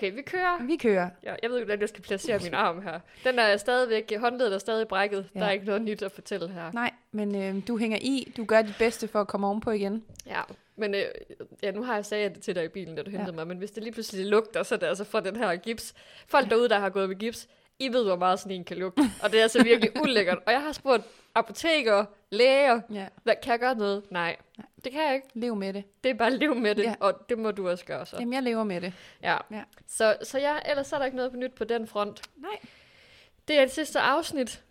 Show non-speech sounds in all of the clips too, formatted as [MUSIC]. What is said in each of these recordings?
Okay, vi kører. Vi kører. Ja, jeg ved ikke, hvordan jeg skal placere min arm her. Den er stadigvæk, håndledet er stadig brækket. Ja. Der er ikke noget nyt at fortælle her. Nej, men øh, du hænger i. Du gør dit bedste for at komme ovenpå igen. Ja, men øh, ja, nu har jeg sagt det til dig i bilen, da du hentede Ja. mig, men hvis det lige pludselig lugter, så er det altså fra den her gips. Folk derude, der har gået med gips, I ved, hvor meget sådan en kan lugte. Og det er altså virkelig [LAUGHS] ulækkert. Og jeg har spurgt apoteker, læger, Ja. hvad, kan jeg gøre noget? Nej, Nej. det kan jeg ikke. Lev med det. Det er bare at leve med det, Ja. og det må du også gøre så. Jamen, jeg lever med det. Ja. Ja. Så, så ja, ellers er der ikke noget på nyt på den front. Nej. Det er det sidste afsnit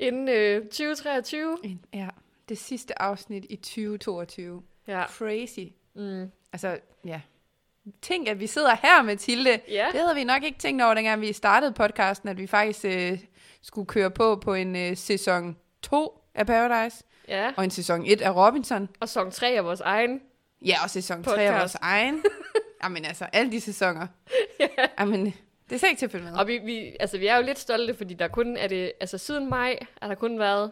inden øh, 2023. En- Ja, det sidste afsnit i 2022. Ja. Crazy. Mm. Altså, ja. Tænk, at vi sidder her, Mathilde. Ja. Det havde vi nok ikke tænkt over, dengang vi startede podcasten, at vi faktisk øh, skulle køre på på en øh, sæson 2 af Paradise, ja. og en sæson 1 af Robinson. Og sæson 3 er vores egen. Ja, og sæson 3 af vores egen. [LAUGHS] Jamen altså, alle de sæsoner. Jamen, det er slet ikke til at følge med. Og vi, vi, altså, vi er jo lidt stolte, fordi der kun er det, altså siden maj er der kun været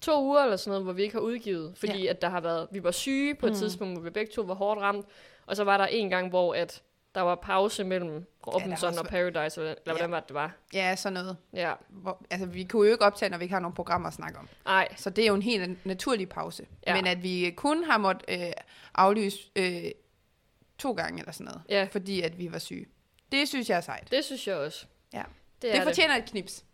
to uger eller sådan noget, hvor vi ikke har udgivet. Fordi ja. at der har været, vi var syge på et mm. tidspunkt, hvor vi begge to var hårdt ramt. Og så var der en gang, hvor at der var pause mellem Robinson også og Paradise, eller, hvordan var det, det var? Ja, sådan noget. Ja, Hvor, altså, vi kunne jo ikke optage, når vi ikke har nogle programmer at snakke om. ej, Så det er jo en helt naturlig pause. Ja. Ja. Men at vi kun har måttet øh, aflyse øh, to gange eller sådan noget, ja, fordi at vi var syge. Det synes jeg er sejt. det synes jeg også. Ja. Det, Det, er det det. fortjener et knips.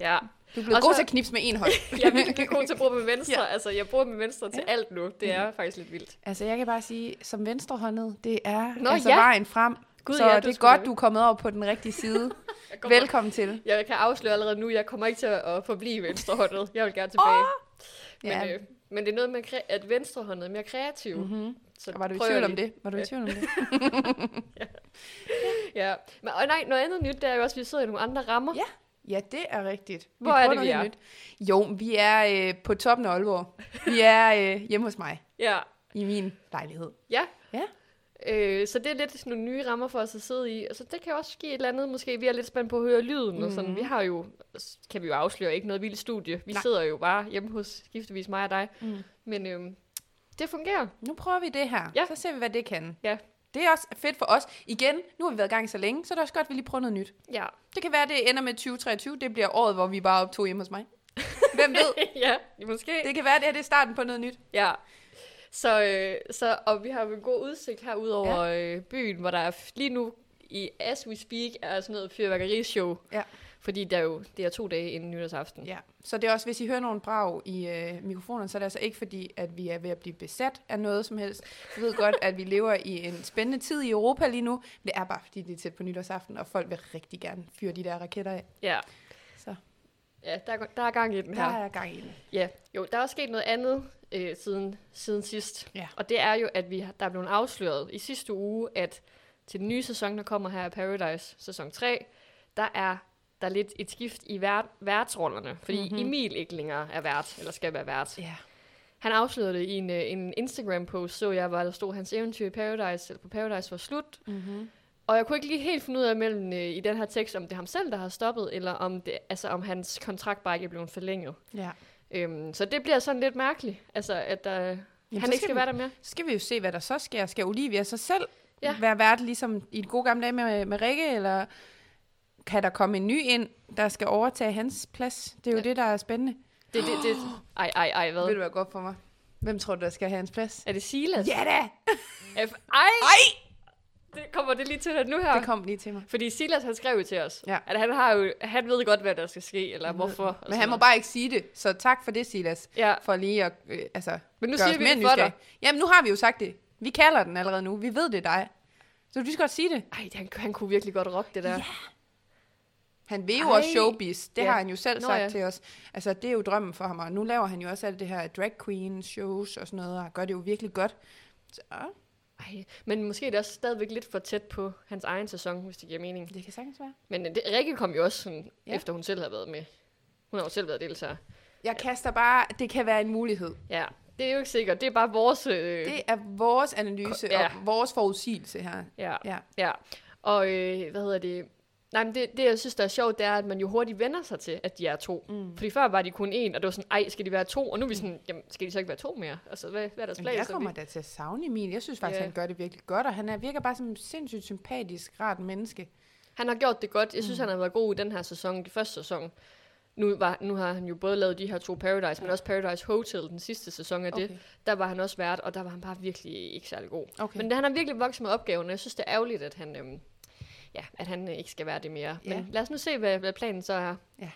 Ja, Du er Og god så- til at knipse med en hånd. [LAUGHS] jeg er virkelig god til at bruge med [LAUGHS] venstre. Ja. ja. Altså, jeg bruger med venstre til Ja. alt nu. Det er faktisk lidt vildt. altså, jeg kan bare sige, som venstrehåndet, det er Nå, altså ja. vejen frem. Gud, så ja, det er godt, da- du er kommet over på den rigtige [LAUGHS] side. Kommer- Velkommen til. Jeg kan afsløre allerede nu, jeg kommer ikke til at forblive venstrehåndet. Jeg vil gerne tilbage. Åh! Men, Ja. øh, men det er noget med, at venstrehåndet er mere kreativ. Mm-hmm. Så Var du i tvivl om det? Var du i Ja. tvivl om det? Ja. Men, og nej, noget andet nyt, det er jo også, at vi sidder i nogle andre rammer. Ja. Ja, det er rigtigt. Vi Hvor er det, vi er? Nyt. Jo, vi er øh, på toppen af Aalborg. Vi er øh, hjemme hos mig, Ja. i min lejlighed. ja. Ja. Øh, så det er lidt nogle nye rammer for os at sidde i. Og så det kan også ske et eller andet. Måske vi er lidt spændt på at høre lyden. Mm. Og sådan. Mhm. Vi har jo, kan vi jo afsløre, ikke noget vildt studie. Vi Nej. sidder jo bare hjemme hos skiftevis mig og dig. Mm. Men øhm, det fungerer. Nu prøver vi det her. Ja. Så ser vi, hvad det kan. Ja. Det er også fedt for os. Igen, nu har vi været i gang så længe, så er det også godt, at vi lige prøver noget nyt. Ja. Det kan være, det ender med 2023. Det bliver året, hvor vi bare optog hjemme hos mig. Hvem ved? [LAUGHS] ja, måske. Det kan være, det her det er starten på noget nyt. Ja. Så, øh, så, og vi har en god udsigt her ud over ja. øh, byen, hvor der er lige nu, i as we speak, er sådan noget fyrværkerishow. Ja. Fordi der er jo, det er to dage inden nytårsaften. Ja. Så det er også, hvis I hører nogle brag i øh, mikrofonen, så er det altså ikke fordi, at vi er ved at blive besat af noget som helst. Jeg ved godt, at vi lever i en spændende tid i Europa lige nu. Men det er bare, fordi det er tæt på nytårsaften, og folk vil rigtig gerne fyre de der raketter af. Ja, Så ja der, er, der er gang i den der her. er gang i den. Ja, jo, der er også sket noget andet øh, siden, siden sidst. Ja. Og det er jo, at vi der er blevet afsløret i sidste uge, at til den nye sæson, der kommer her af Paradise, sæson 3, der er der er lidt et skift i vært, værtsrollerne. Fordi Mhm. mm-hmm. Emil ikke længere er vært, eller skal være vært. Ja. Han afslørede det i en, øh, en Instagram-post, så jeg, hvor der stod, hans eventyr i Paradise, eller på Paradise var slut. Mm-hmm. Og jeg kunne ikke lige helt finde ud af mellem øh, i den her tekst, om det er ham selv, der har stoppet, eller om, det, altså, om hans kontrakt bare ikke er blevet forlænget. Ja. Øhm, så det bliver sådan lidt mærkeligt, altså, at der, Jamen, han ikke skal vi- være der mere. Så skal vi jo se, hvad der så sker. Skal Olivia så selv ja. være vært, ligesom i de gode gamle dage med, med Rikke, eller kan der komme en ny ind, der skal overtage hans plads? Det er jo Ja. det, der er spændende. Det, det, det, ej, ej, ej, hvad? Vil du være godt for mig? Hvem tror du, der skal have hans plads? Er det Silas? Ja da! [LAUGHS] F- ej! Ej! Det kommer det lige til dig nu her. Det kom lige til mig. Fordi Silas, han skrev jo til os, Ja. at han, har jo, han ved godt, hvad der skal ske, eller hvorfor. og Men han må noget. bare ikke sige det, så tak for det, Silas. Ja, For lige at øh, altså, men nu siger os vi det for dig. Jamen, nu har vi jo sagt det. Vi kalder den allerede nu. Vi ved, det er dig. Så du skal godt sige det. Ej, han, han kunne virkelig godt rocke det der. Ja. Han vil jo Ej. også showbiz. Det Ja. har han jo selv Nå, sagt ja. til os. Altså, det er jo drømmen for ham. Og nu laver han jo også alt det her drag queen shows og sådan noget, og gør det jo virkelig godt. Så, Ej, men måske er det også stadigvæk lidt for tæt på hans egen sæson, hvis det giver mening. Det kan sagtens være. Men øh, det, Rikke kom jo også sådan, Ja. ja. efter hun selv har været med. Hun har jo selv været deltager. Jeg kaster bare, det kan være en mulighed. Ja, det er jo ikke sikkert. Det er bare vores... Øh, Det er vores analyse Ja. og vores forudsigelse her. ja, Ja. ja. Og øh, hvad hedder det? Nej, men det, det, jeg synes, der er sjovt, det er, at man jo hurtigt vender sig til, at de er to. Mm. Fordi før var de kun én, og det var sådan, ej, skal de være to? Og nu er vi sådan, jamen, skal de så ikke være to mere? Altså, hvad, hvad er deres plan? jeg kommer da til at savne Emil. Jeg synes faktisk, Ja. han gør det virkelig godt, og han er, virker bare som en sindssygt sympatisk, rart menneske. Han har gjort det godt. Jeg synes, mm. han har været god i den her sæson, i første sæson. Nu, var, nu har han jo både lavet de her to Paradise, men også Paradise Hotel, den sidste sæson af okay. det. Der var han også vært, og der var han bare virkelig ikke særlig god. okay. Men han har virkelig vokset med opgaven, og jeg synes, det er ærgerligt, at han, øhm, ja, at han øh, ikke skal være det mere. Ja. Men lad os nu se, hvad, hvad planen så er. Ja.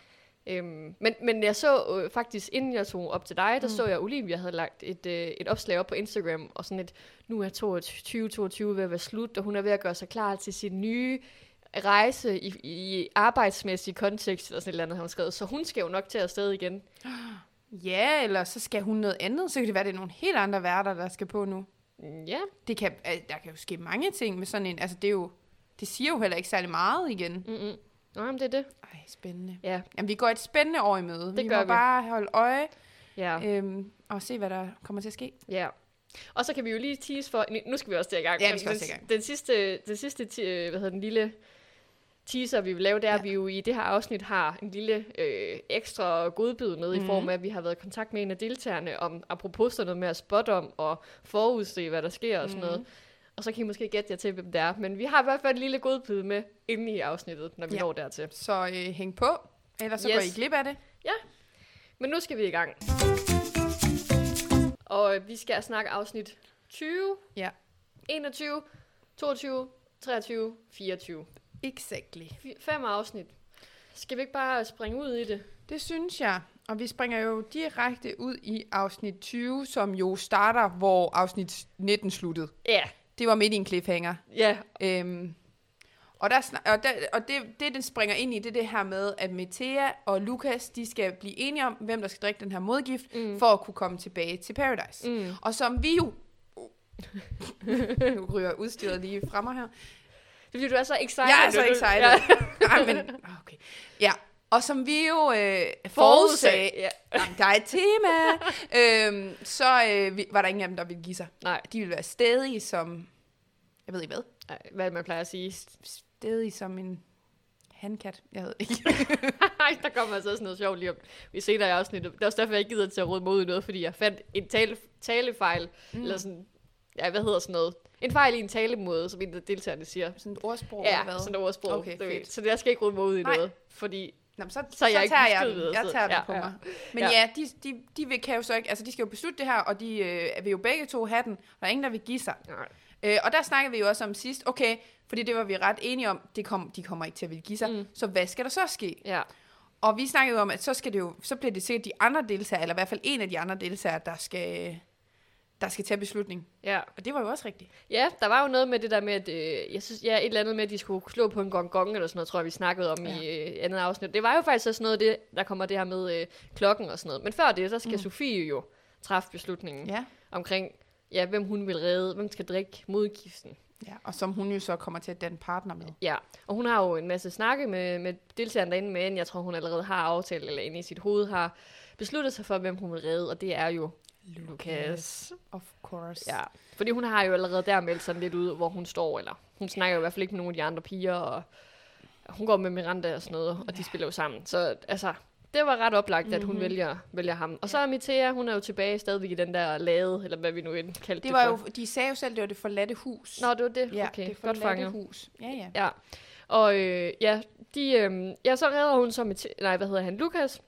Øhm, men, men jeg så øh, faktisk, inden jeg tog op til dig, der Mm. så jeg, at Olivia havde lagt et, øh, et opslag op på Instagram, og sådan et, nu er 2022 ved at være slut, og hun er ved at gøre sig klar til sin nye rejse i, i arbejdsmæssig kontekst, eller sådan et eller andet, har hun skrevet. Så hun skal jo nok til at afsted igen. [GASPS] Ja, eller så skal hun noget andet. Så kan det være, det er nogle helt andre værter, der skal på nu. Ja, Det kan, der kan jo ske mange ting med sådan en... Altså, det er jo... Det siger jo heller ikke særlig meget igen. mm-mm. Nå, men det er det. Ej, spændende. Ja, Jamen, vi går et spændende år i møde. Det vi gør må vi. bare holde øje ja. øhm, og se, hvad der kommer til at ske. Ja. Og så kan vi jo lige tease for, nu skal vi også til i gang. Ja, vi skal den, også i gang. Den sidste, den sidste øh, hvad hedder den lille teaser, vi vil lave, det er, Ja. at vi jo i det her afsnit har en lille øh, ekstra godbid med, mm. Mhm. i form af, at vi har været i kontakt med en af deltagerne, om apropos sådan noget med at spotte om og forudse, hvad der sker og sådan Mhm. noget. Og så kan I måske gætte jer til, hvem det er. Men vi har i hvert fald en lille godbid med inde i afsnittet, når vi Ja. når dertil. Så øh, hæng på, ellers så Yes. går I glip af det. Men nu skal vi i gang. Og øh, vi skal snakke afsnit 20, Ja. 21, 22, 23, 24. Exactly. Fem afsnit. Skal vi ikke bare springe ud i det? Det synes jeg. Og vi springer jo direkte ud i afsnit 20, som jo starter, hvor afsnit 19 sluttede. Ja, Det var midt i en cliffhanger. ja, Øhm, og der, og, der, og det, det, den springer ind i, det er det her med, at Metea og Lukas, de skal blive enige om, hvem der skal drikke den her modgift, Mm. for at kunne komme tilbage til Paradise. mm. Og som vi jo... [LAUGHS] nu ryger udstyret lige frem her. Det er fordi, du er så excited. Jeg er så excited. Ja. Nej, men, okay. Ja, og som vi jo øh, Forudsag. forudsagde, Ja. jamen, der er et tema, [LAUGHS] øhm, så øh, vi, var der ingen af dem, der ville give sig. Nej, De ville være stedige som, jeg ved ikke hvad, Ej, hvad man plejer at sige. stedige som en handkat, jeg ved ikke. [LAUGHS] Ej, der kommer altså også noget sjovt lige om. Vi senere i afsnittet. Det er også derfor, jeg ikke gider til at råde mod i noget, fordi jeg fandt en tale, talefejl, mm. eller sådan, ja, hvad hedder sådan noget? En fejl i en talemåde, som en af deltagerne siger. Sådan et ordsprog, Ja, eller hvad? sådan et ordsprog. Okay, ved. fedt. Så jeg skal ikke råde mod i Nej. noget, fordi Nå, så, Så jeg så tager jeg den. Jeg tager den ja, på ja. mig. Men Ja. ja, de, de, de vil, kan jo så ikke, altså de skal jo beslutte det her, og de øh, vil jo begge to have den. Der er ingen, der vil give sig. nej. Øh, og der snakker vi jo også om sidst, okay, fordi det var vi ret enige om, det kom, de kommer ikke til at ville give sig. Mm. Så hvad skal der så ske? Ja, Og vi snakkede jo om, at så, skal det jo, så bliver det sikkert de andre deltagere, eller i hvert fald en af de andre deltagere, der skal, der skal tage beslutning. ja. Og det var jo også rigtigt. Ja, der var jo noget med det der med, at øh, jeg synes, ja, et eller andet med, at de skulle slå på en gong gong eller sådan noget, tror jeg, vi snakkede om ja. i øh, andet afsnit. Det var jo faktisk også noget det, der kommer det her med øh, klokken og sådan noget. Men før det, så skal mm. Sofie jo træffe beslutningen. Ja. omkring, ja, hvem hun vil redde, hvem skal drikke modgiften. ja. Og som hun jo så kommer til at danne partner med. Ja, og hun har jo en masse snakke med, med deltagerne derinde, men jeg tror, hun allerede har aftalt, eller inde i sit hoved har besluttet sig for, hvem hun vil redde, og det er jo Lukas. Of course. Ja, fordi hun har jo allerede der meldt sådan lidt ud, hvor hun står, eller hun snakker jo i hvert fald ikke med nogen af de andre piger, og hun går med Miranda og sådan noget, og de Ja. spiller jo sammen. Så altså, det var ret oplagt, at hun Mhm. vælger, vælger ham. Og så er Mitea, hun er jo tilbage stadigvæk i den der lade, eller hvad vi nu end kaldte det, Det var for. jo, de sagde jo selv, det var det forladte hus. Nå, det var det? ja, okay, det godt fanget. hus. Ja, ja. Ja, og øh, ja, de, øh, ja, så redder hun så med, nej, hvad hedder han, Lukas,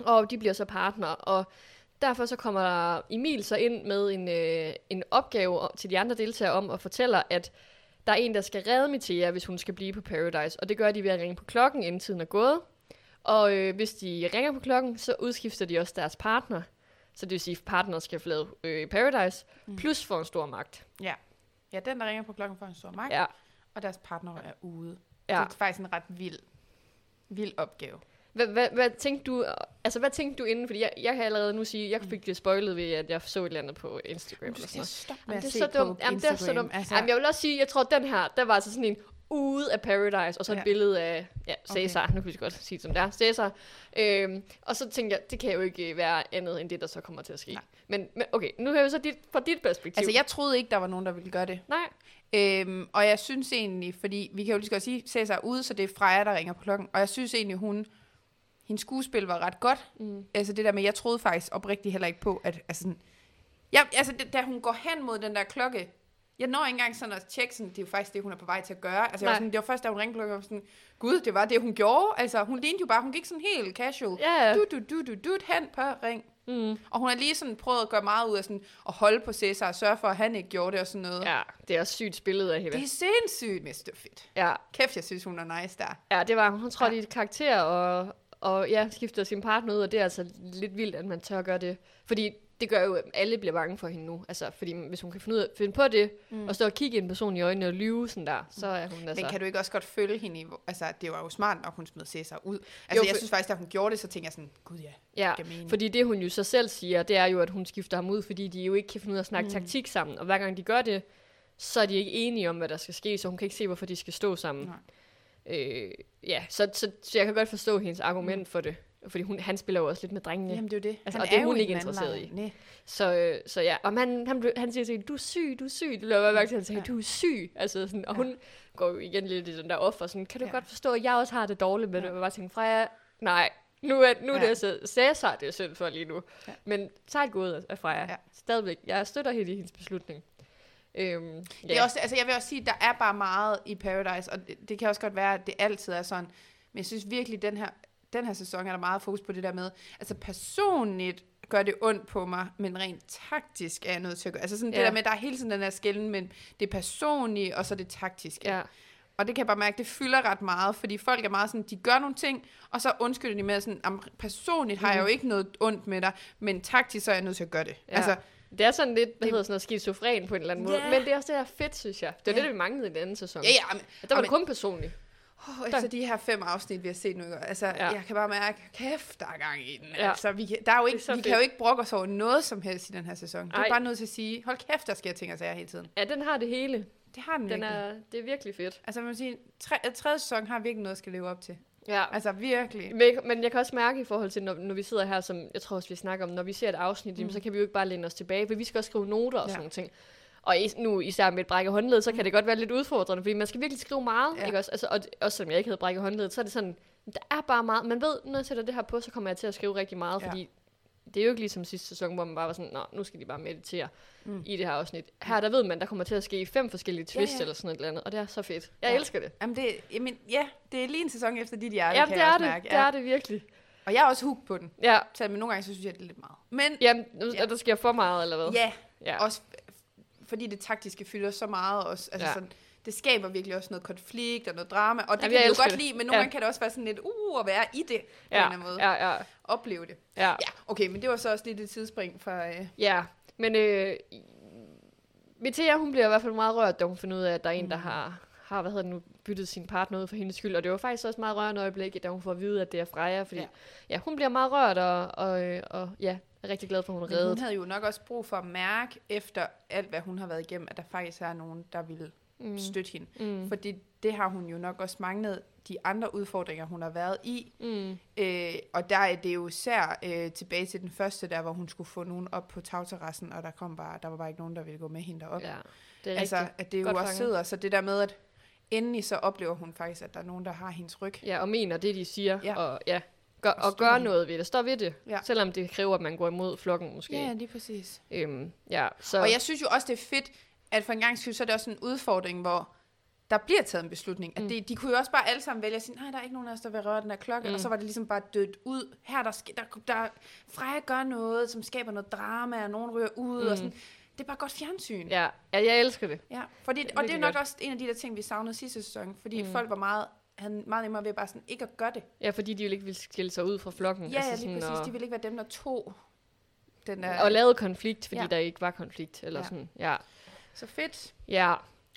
og de bliver så partner, og derfor så kommer Emil så ind med en, øh, en opgave til de andre deltagere om at fortælle, at der er en, der skal redde Mitea, hvis hun skal blive på Paradise, og det gør de ved at ringe på klokken, inden tiden er gået. Og øh, hvis de ringer på klokken, så udskifter de også deres partner. Så det vil sige, at partner skal forlade øh, Paradise, Mm. plus får en stor magt. Ja, den, der ringer på klokken for en stor magt, Ja, og deres partner er ude. ja. Det er faktisk en ret vild, vild opgave. Hvad, hvad, hvad tænkte du, altså hvad tænkte du inden, fordi jeg, jeg kan allerede nu sige, jeg fik det spoilet ved, at jeg så et eller andet på Instagram. Du skal stoppe med at det se er så dumt. Jamen, det er så dumt. Altså, Jamen, jeg vil også sige, jeg tror, at den her, der var altså sådan en ude af Paradise, og så et Ja. billede af ja, Cæsar, okay. nu kan vi godt sige det som det er, Cæsar. Øhm, og så tænkte jeg, det kan jo ikke være andet end det, der så kommer til at ske. Nej. Men, men okay, nu har vi så dit, fra dit perspektiv. altså, jeg troede ikke, der var nogen, der ville gøre det. Nej, Øhm, og jeg synes egentlig, fordi vi kan jo lige så godt sige, Cæsar er ude, så det er Freja, der ringer på klokken. Og jeg synes egentlig, hun, hendes skuespil var ret godt. Mm. Altså det der med, jeg troede faktisk oprigtigt heller ikke på, at altså sådan, ja, altså det, da hun går hen mod den der klokke, jeg når ikke engang sådan at tjekke, sådan, det er jo faktisk det, hun er på vej til at gøre. Altså jeg var sådan, det var først, da hun ringte klokken, var sådan, gud, det var det, hun gjorde. Altså hun lignede jo bare, hun gik sådan helt casual. ja, ja. Du, du, du, du, du, hen på ring. Mm. Og hun har lige sådan prøvet at gøre meget ud af sådan, at holde på Cæsar og sørge for, at han ikke gjorde det og sådan noget. ja, det er også sygt spillet af hende. Det er sindssygt, er fedt. Ja, Kæft, jeg synes, hun er nice der. Ja, det var hun. Hun trådte Ja. i karakter, og, og ja, skiftede sin partner ud, og det er altså lidt vildt, at man tør gøre det. Fordi det gør jo, at alle bliver bange for hende nu. Altså, fordi hvis hun kan finde, ud af, finde på det, mm. og stå og kigge en person i øjnene og lyve sådan der, så er hun altså... Men kan du ikke også godt følge hende i, altså det var jo smart nok, hun smed Cæsar ud. Altså Jo, jeg for- synes faktisk, da hun gjorde det, så tænkte jeg sådan, gud ja, Ja, mening. fordi det hun jo så selv siger, det er jo, at hun skifter ham ud, fordi de jo ikke kan finde ud af at snakke mm. taktik sammen. Og hver gang de gør det, så er de ikke enige om, hvad der skal ske, så hun kan ikke se, hvorfor de skal stå sammen. Nej. Øh, ja, så, så, så jeg kan godt forstå hendes argument mm. for det. Fordi hun, han spiller jo også lidt med drengene. Jamen det er jo det. Altså, Han og det er hun i ikke interesseret lejr. Nej. Så, øh, så ja, og han, han, blev- han siger til du er syg, du er syg. Det lader mærke til, at han siger, Ja. du er syg. Altså sådan, og Ja. hun går jo igen lidt i den der offer, sådan, kan du Ja. godt forstå, at jeg også har det dårligt med det? Ja. Og jeg bare tænkte, Freja, nej, nu er, nu Ja. det altså Cæsar, det er synd for lige nu. Ja. Men sejt gået af Freja. Ja. Stadigvæk, jeg støtter helt i hendes beslutning. Øhm, ja. Det er også, altså jeg vil også sige, der er bare meget i Paradise, og det, det kan også godt være, at det altid er sådan. Men jeg synes virkelig, den her, den her sæson er der meget fokus på det der med, altså personligt gør det ondt på mig, men rent taktisk er jeg nødt til at gøre. Altså sådan det Ja. der med, der er hele tiden den her skælden, men det er personligt, og så det taktiske. ja. Og det kan jeg bare mærke, det fylder ret meget, fordi folk er meget sådan, de gør nogle ting, og så undskylder de med sådan, "Jamen, personligt har jeg jo ikke noget ondt med dig, men taktisk så er jeg nødt til at gøre det. Ja. Altså, Det er sådan lidt, hvad Det- hedder sådan noget, skizofren på en eller anden måde. Ja. Men det er også det, der er fedt, synes jeg. Det var Ja. det, vi manglede i den anden sæson. ja, ja, men, Der var det kun personligt. Oh, efter de her fem afsnit, vi har set nu, altså, ja. Jeg kan bare mærke, kæft, der er gang i den. Ja. Altså, vi, kan, der er jo ikke, er vi kan jo ikke brokke os over noget som helst i den her sæson. Du er Ej. bare nødt til at sige, hold kæft, der sker ting og sager hele tiden. Ja, den har det hele. Det har den, Den virkelig. er, det er virkelig fedt. Altså, man må sige, tre, tredje sæson har virkelig noget at skal leve op til. Ja. Altså, virkelig. Men, jeg- men jeg kan også mærke i forhold til, når, når vi sidder her, som jeg tror også, vi snakker om, når vi ser et afsnit, mm. jamen, så kan vi jo ikke bare læne os tilbage, for vi skal også skrive noter og Ja. sådan nogle ting. Og is, nu især med et brækket håndled, så kan det godt være lidt udfordrende, fordi man skal virkelig skrive meget, Ja. ikke også? Altså, og også selvom jeg ikke havde brækket håndledet, så er det sådan, der er bare meget. Man ved, når jeg sætter det her på, så kommer jeg til at skrive rigtig meget, Ja. fordi det er jo ikke ligesom sidste sæson, hvor man bare var sådan, nå, nu skal de bare meditere Mm. i det her afsnit. Her, der ved man, der kommer til at ske fem forskellige Ja, twists ja. eller sådan noget eller andet, og det er så fedt. Jeg Ja. elsker det. Jamen, det, jamen, ja, det er lige en sæson efter dit hjerte, Ja, kan det jeg er også det. mærke. Det er det virkelig. Og jeg er også hooked på den. Ja, Så, men nogle gange så synes jeg, det er lidt meget. Men Jamen, Ja. ja. der sker for meget, eller hvad? ja, ja. også fordi det taktiske fylder så meget også. Altså Ja. sådan, det skaber virkelig også noget konflikt og noget drama, og det Jamen, kan jeg vi jo godt det. lide, men nogle Ja. gange kan det også være sådan lidt, uh, at være i det på en ja, eller anden måde. ja, ja, Opleve det. ja. Ja, okay, men det var så også lidt et tidsspring for... Øh, Ja, men øh, Metea, hun bliver i hvert fald meget rørt, da hun finder ud af, at der er en, der Mm. har, har hvad hedder det nu, byttet sin partner ud for hendes skyld. Og det var faktisk også meget rørende øjeblik, da hun får at vide, at det er Freja. Fordi Ja. ja. hun bliver meget rørt, og, og, øh, og ja, er rigtig glad for, at hun er men hun reddet. havde jo nok også brug for at mærke, efter alt, hvad hun har været igennem, at der faktisk er nogen, der vil Mm. støtte hende. Mm. Fordi det har hun jo nok også manglet de andre udfordringer, hun har været i. Mm. Øh, og der er det jo især øh, tilbage til den første, der hvor hun skulle få nogen op på tagterrassen, og der, kom bare, der var bare ikke nogen, der ville gå med hende derop. Ja, det er altså, rigtigt. at det jo Godt også fanget. sidder, så det der med, at endelig så oplever hun faktisk, at der er nogen, der har hendes ryg. Ja, og mener det, de siger. Ja. Og, ja, gør, Og og gør noget ved det. Stå ved det. Ja. Selvom det kræver, at man går imod flokken måske. Ja, lige præcis. Øhm, ja, så, Og jeg synes jo også, det er fedt, at for en gang skyld, så er det også en udfordring, hvor der bliver taget en beslutning. At Mm. det, de kunne jo også bare alle sammen vælge at sige, nej, der er ikke nogen af os, der vil røre den her klokke. Mm. Mm. Og så var det ligesom bare dødt ud. Her der, der, der Freja gør noget, som skaber noget drama, og nogen ryger ud. Mm. Og Mm. sådan. Det er bare godt fjernsyn. ja, ja, jeg elsker det. Ja, fordi, og det er nok godt. også en af de der ting, vi savnede sidste sæson. Fordi mm. Mm. folk var meget, havde meget nemmere ved bare sådan ikke at gøre det. Ja, fordi de jo ikke vil skille sig ud fra flokken. Ja, altså ja, lige sådan, præcis. og- De ville ikke være dem, der tog den der... Og lavede konflikt, fordi Ja. der ikke var konflikt. Eller ja. sådan, ja. Så fedt. ja.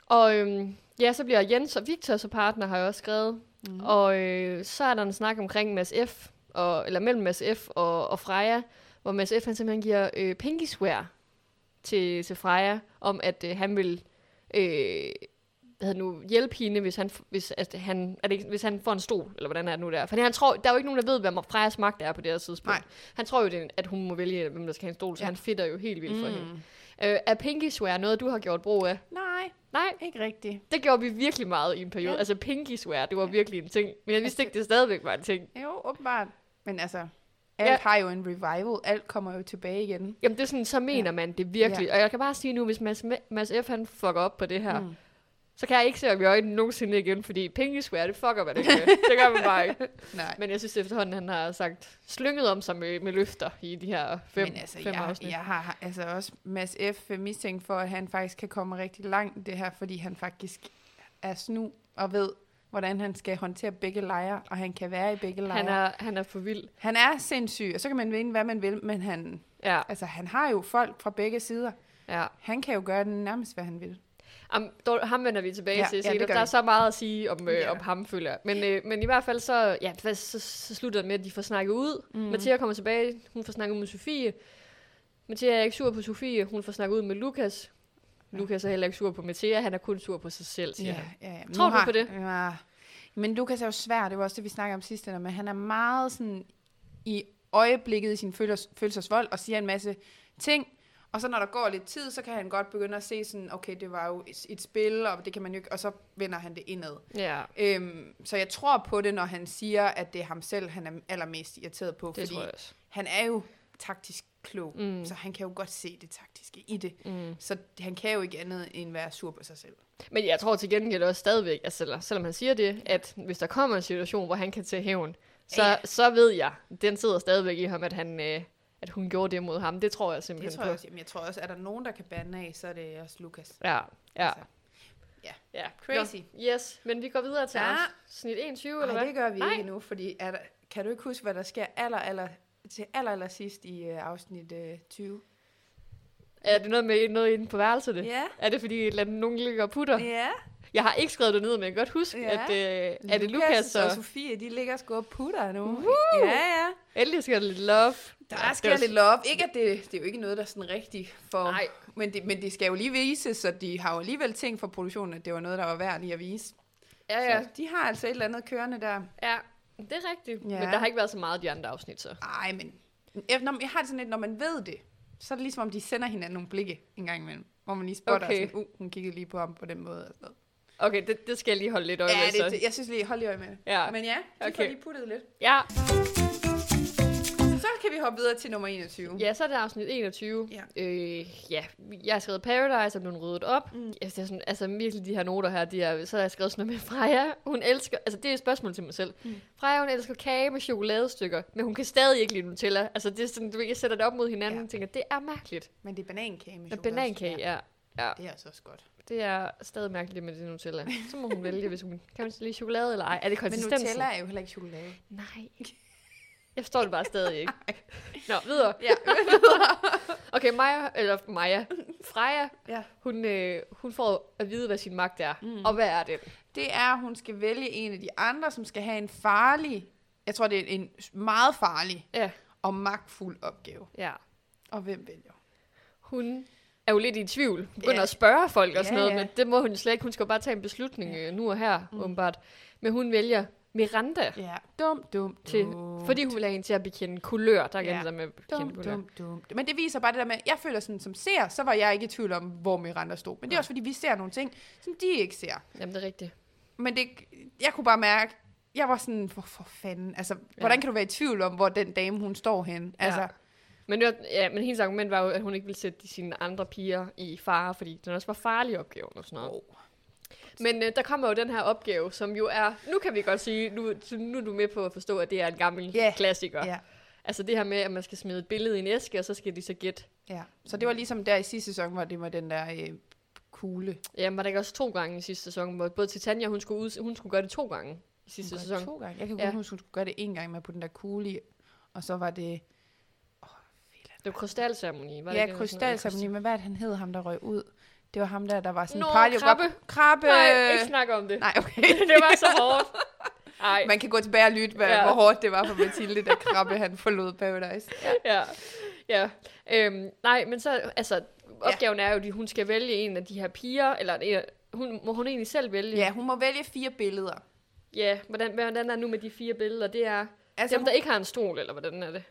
Og øhm, ja, så bliver Jens og Victor så partner, har jeg også skrevet. Mm. Og øh, så er der en snak omkring Mads F., og, eller mellem Mads F. og, og Freja, hvor Mads F. han simpelthen giver øh, pinky swear til, til Freja, om at øh, han vil øh, hvad hedder nu, hjælpe hende, hvis han, hvis, at han, er det, ikke- hvis han får en stol, eller hvordan er det nu der. For han tror, der er jo ikke nogen, der ved, hvad Frejas magt er på det her tidspunkt. Nej. Han tror jo, det, at hun må vælge, hvem der skal have en stol, så Ja. ja. han fitter jo helt vildt for Mm. hende. Øh, er pinky swear noget, du har gjort brug af? Nej, Nej, ikke rigtigt. det gjorde vi virkelig meget i en periode. Ja. Ja. Altså pinky swear, det var virkelig en ting. Men jeg vidste ikke, det stadigvæk var en ting. Jo, åbenbart. Men altså, alt Ja. har jo en revival. Alt kommer jo tilbage igen. Jamen det er sådan, så mener ja. man det virkelig. Ja. Og jeg kan bare sige nu, hvis Mads, Mads F. han fucker op på det her, mm. Så kan jeg ikke se ham i øjnene nogensinde igen, fordi pinky swear, det fucker man ikke med. Det gør man bare ikke. [LAUGHS] Nej. Men jeg synes efterhånden, han har sagt slynget om sig med, med løfter i de her fem, Men altså, fem jeg, afsnit. jeg har altså også Mads F. mistænkt for, at han faktisk kan komme rigtig langt det her, fordi han faktisk er snu og ved, hvordan han skal håndtere begge lejre, og han kan være i begge lejre. Han er, han er for vild. han er sindssyg, og så kan man mene, hvad man vil, men han, Ja, altså, han har jo folk fra begge sider. ja. Han kan jo gøre den nærmest, hvad han vil. Am, dog, ham vender vi tilbage Ja, ja, til ja, senere. det gør der er så meget at sige om, øh, Ja. om ham, føler. Men, øh, men i hvert fald så, ja, hvad- så, så slutter det med, at de får snakket ud. Mm. Mathia kommer tilbage, hun får snakket ud med Sofie. Mathia er ikke sur på Sofie, hun får snakket ud med Lukas. Ja. Lukas er heller ikke sur på Mathia, han er kun sur på sig selv, siger Ja, han. ja, ja. Tror du på det? Ja. Men Lukas er jo svær, det var også det, vi snakkede om sidste, men han er meget sådan i øjeblikket i sin følels, følelsesvold og siger en masse ting, og så når der går lidt tid, så kan han godt begynde at se sådan, okay, det var jo et, et spil, og det kan man jo ikke, og så vender han det indad. Ja, Øhm, så jeg tror på det, når han siger, at det er ham selv, han er allermest irriteret på, det fordi tror jeg også. han er jo taktisk klog, Mm. så han kan jo godt se det taktiske i det. Mm. Så han kan jo ikke andet end være sur på sig selv. Men jeg tror til gengæld også stadigvæk, selv- selvom han siger det, at hvis der kommer en situation, hvor han kan tage hævn, så, Ja. så ved jeg, den sidder stadigvæk i ham, at, han, øh, at hun gjorde det mod ham. Det tror jeg Det simpelthen tror jeg på. også. Jamen, jeg tror også, er der nogen, der kan bande af, så er det også Lukas. Ja, ja. Altså. ja. Crazy. Nå, yes, men vi går videre til Ja. snit 21, eller Nej, hvad? det gør vi Nej. ikke nu, fordi er der, kan du ikke huske, hvad der sker aller, aller, til aller, aller sidst i uh, afsnit uh, 20? Er det noget med noget inde på værelset? Det? Ja. Er det fordi, et eller andet, nogen ligger og putter? Ja. Jeg har ikke skrevet det ned, men jeg kan godt huske, Ja. at øh, er det Lukas og og... Sofie, de ligger sgu og putter nu. Woo! Ja, ja. Endelig skal der lidt love. Der Ja, det sker er lidt love. Ikke, at det, det er jo ikke noget, der er sådan rigtigt for... Nej, Men det, men det skal jo lige vises, så de har jo alligevel tænkt for produktionen, at det var noget, der var værd lige at vise. ja, ja. Så de har altså et eller andet kørende der. Ja, det er rigtigt. Ja. Men der har ikke været så meget de andre afsnit, så. Ej, men når, jeg har det sådan lidt, når man ved det, så er det ligesom, om de sender hinanden nogle blikke en gang imellem. Hvor man lige spotter, okay. sådan, uh, hun kiggede lige på ham på den måde. Og sådan noget. Okay, det, det skal jeg lige holde lidt øje med, Ja, så. det, det, jeg synes lige, hold lige øje med det. Ja. Men ja, de okay. får lige puttet lidt. Ja. Så kan vi hoppe videre til nummer 21. ja, så er det afsnit 21. Ja. Øh, ja, jeg har skrevet Paradise, er blevet ryddet op. Mm. Jeg, er sådan, altså virkelig de her noter her, de er, så har jeg skrevet sådan noget med Freja. Hun elsker, altså det er et spørgsmål til mig selv. Mm. Freja, hun elsker kage med chokoladestykker, men hun kan stadig ikke lide Nutella. Altså det er sådan, du jeg sætter det op mod hinanden Ja. og tænker, det er mærkeligt. Men det er banankage med Men chokolade. banankage, ja. Ja. Det er altså også godt. Det er stadig mærkeligt med det Nutella. Så må hun vælge, hvis hun kan man lide chokolade eller ej. Er det Men konsistensen? Nutella er jo heller ikke chokolade. Nej. Jeg forstår det bare stadig ikke. [LAUGHS] Nå, videre. Ja. [LAUGHS] Okay, Maja, eller Maja, Freja, ja. hun, øh, hun får at vide, hvad sin magt er. Mm. Og hvad er det? Det er, at hun skal vælge en af de andre, som skal have en farlig, jeg tror, det er en meget farlig Ja, og magtfuld opgave. ja. Og hvem vælger? Hun er jo lidt i tvivl. Begynder Ja. at spørge folk og sådan Ja, noget, ja. men det må hun slet ikke. Hun skal jo bare tage en beslutning Ja. øh, nu og her, Mm. åbenbart. Men hun vælger Miranda, Ja. Dum, dum, til, dum. fordi hun vil have hende til at bekende kulør. Der er Ja. det med Dum, kulør. dum, dum. Men det viser bare det der med, jeg føler sådan, som ser, så var jeg ikke i tvivl om, hvor Miranda stod. Men det er Nej. også, fordi vi ser nogle ting, som de ikke ser. Jamen, det er rigtigt. Men det, jeg kunne bare mærke, jeg var sådan, for, fanden, altså, hvordan kan du være i tvivl om, hvor den dame, hun står henne? Ja. Men, var, ja, men hendes argument var jo, at hun ikke ville sætte sine andre piger i fare, fordi den også var farlig opgave og sådan noget. oh. Men øh, der kommer jo den her opgave, som jo er, nu kan vi godt sige, nu, nu er du med på at forstå, at det er en gammel Ja. klassiker. ja, Altså det her med, at man skal smide et billede i en æske, og så skal de så gætte. ja. Så det var ligesom der i sidste sæson, hvor det var den der øh, kugle. Jamen var der ikke også to gange i sidste sæson, hvor både Titania, hun skulle, ud, hun skulle gøre det to gange i sidste Hun sæson. To gange. Jeg kan Ja. huske, hun skulle gøre det en gang med på den der kugle, i, og så var det... Det var krystalceremoni, var det ja, krystalceremoni, men hvad det, han hed, ham der røg ud? Det var ham der, der var sådan Nå, party. krabbe. Krabbe. Nej, ikke snakke om det. Nej, okay. [LAUGHS] det var så hårdt. Ej, Man kan gå tilbage og lytte, hvad, Ja. ja. hvor hårdt det var for Mathilde, da Krabbe han forlod Paradise. Ja. ja. ja. Øhm, nej, men så, altså, opgaven er jo, at hun skal vælge en af de her piger, eller en hun, må hun egentlig selv vælge? ja, hun må vælge fire billeder. Ja, hvordan, hvordan er nu med de fire billeder? Det er Altså, dem, der ikke har en stol, eller hvordan er det?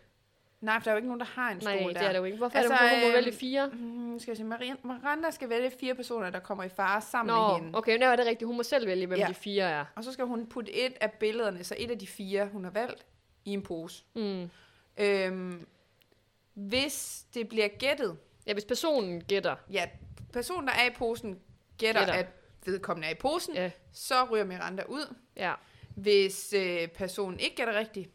Nej, for der er jo ikke nogen, der har en stol Nej, der. det er det jo ikke. Hvorfor Altså, er det, hun må øhm, vælge fire? Mm, skal jeg sige, Maria- Miranda skal vælge fire personer, der kommer i fare sammen Nå, med hende. okay, nu er det rigtigt. Hun må selv vælge, hvem Ja. de fire er. Og så skal hun putte et af billederne, så et af de fire, hun har valgt, i en pose. Mm. Øhm, hvis det bliver gættet, Ja, hvis personen gætter. ja, personen, der er i posen, gætter, Gætter. at vedkommende er i posen, Ja, så ryger Miranda ud. ja. Hvis øh, personen ikke gætter rigtigt,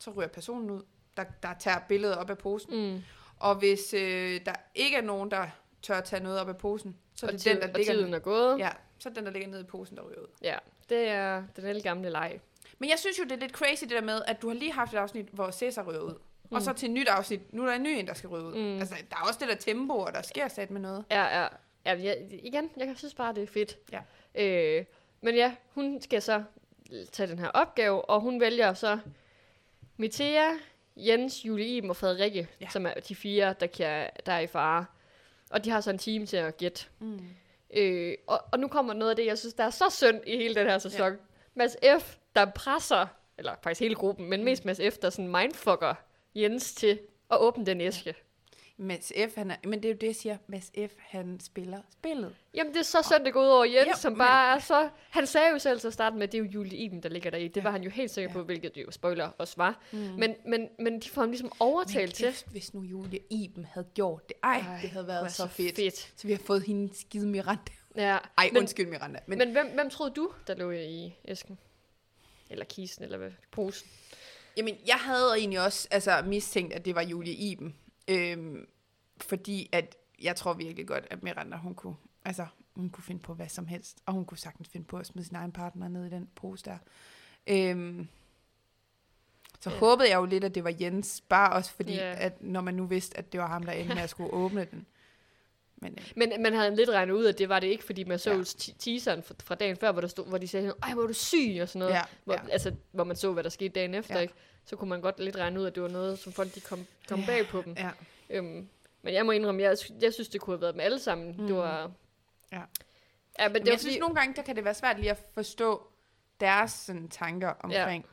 så ryger personen ud, der, der tager billedet op af posen. Mm. Og hvis øh, der ikke er nogen, der tør tage noget op af posen, så er og, det tid, den, der og ligger tiden er gået. Ja, så er den, der ligger nede i posen, der ryger ud. ja. Det er den lille gamle leg. Men jeg synes jo, det er lidt crazy det der med, at du har lige haft et afsnit, hvor Cæsar ryger ud. Mm. Og så til et nyt afsnit, nu er der en ny en, der skal ryge ud. Mm. Mm. Altså, der er også det der tempo, og der sker sat med noget. Ja, ja. ja jeg, igen, jeg synes bare, det er fedt. Ja. Øh, men ja, hun skal så tage den her opgave, og hun vælger så Metea, Jens, Julie Iben og Frederikke, ja. Ja. som er de fire, der, kan, der er i fare. Og de har så en team til at gætte. Mm. Øh, og, og nu kommer noget af det, jeg synes, der er så synd i hele den her sæson. Ja. Mads F., der presser, eller faktisk hele gruppen, men mest Mads F., der sådan mindfucker Jens til at åbne den æske. Mads F, han er, men det er jo det, jeg siger. Mads F, han spiller spillet. Jamen, det er så synd, det går ud over Jens, Ja, som men- bare er så... Han sagde jo selv til at starte med, at det er jo Julie Iben, der ligger deri. Det Ja. var han jo helt sikker på, Ja. hvilket det jo spoiler også var. Mm. Men, men, men de får ham ligesom overtalt til. hvis nu Julie Iben havde gjort det. Ej, Ej, det havde været var så fedt. fedt. Så vi har fået hende skide Miranda. Ja. Ej, men, undskyld Miranda. Men, men hvem, hvem troede du, der lå i æsken? Eller kisten, eller hvad? Posen? Jamen, jeg havde egentlig også altså, mistænkt, at det var Julie Iben. Øhm, fordi at jeg tror virkelig godt, at Miranda, hun kunne, altså, hun kunne finde på hvad som helst. Og hun kunne sagtens finde på at smide sin egen partner ned i den pose der. Øhm, så Ja. ja. håbede jeg jo lidt, at det var Jens. Bare også fordi, Ja. at når man nu vidste, at det var ham, der endte med at skulle åbne den. Men øh, Men man havde lidt regnet ud, at det var det ikke, fordi man så Ja. teaseren fra, dagen før, hvor, der stod, hvor de sagde, ej, hvor er du syg, og sådan noget. ja, Hvor, ja. Altså, hvor man så, hvad der skete dagen efter. Ja. ikke? Så kunne man godt lidt regne ud, at det var noget, som folk de kom, kom Ja. bag på dem. ja. Øhm, men jeg må indrømme, jeg, jeg synes, det kunne have været dem alle sammen. Mm. Det Mm. var... Ja. Ja, men det Men var jeg synes, nogle gange, der kan det være svært lige at forstå deres sådan, tanker omkring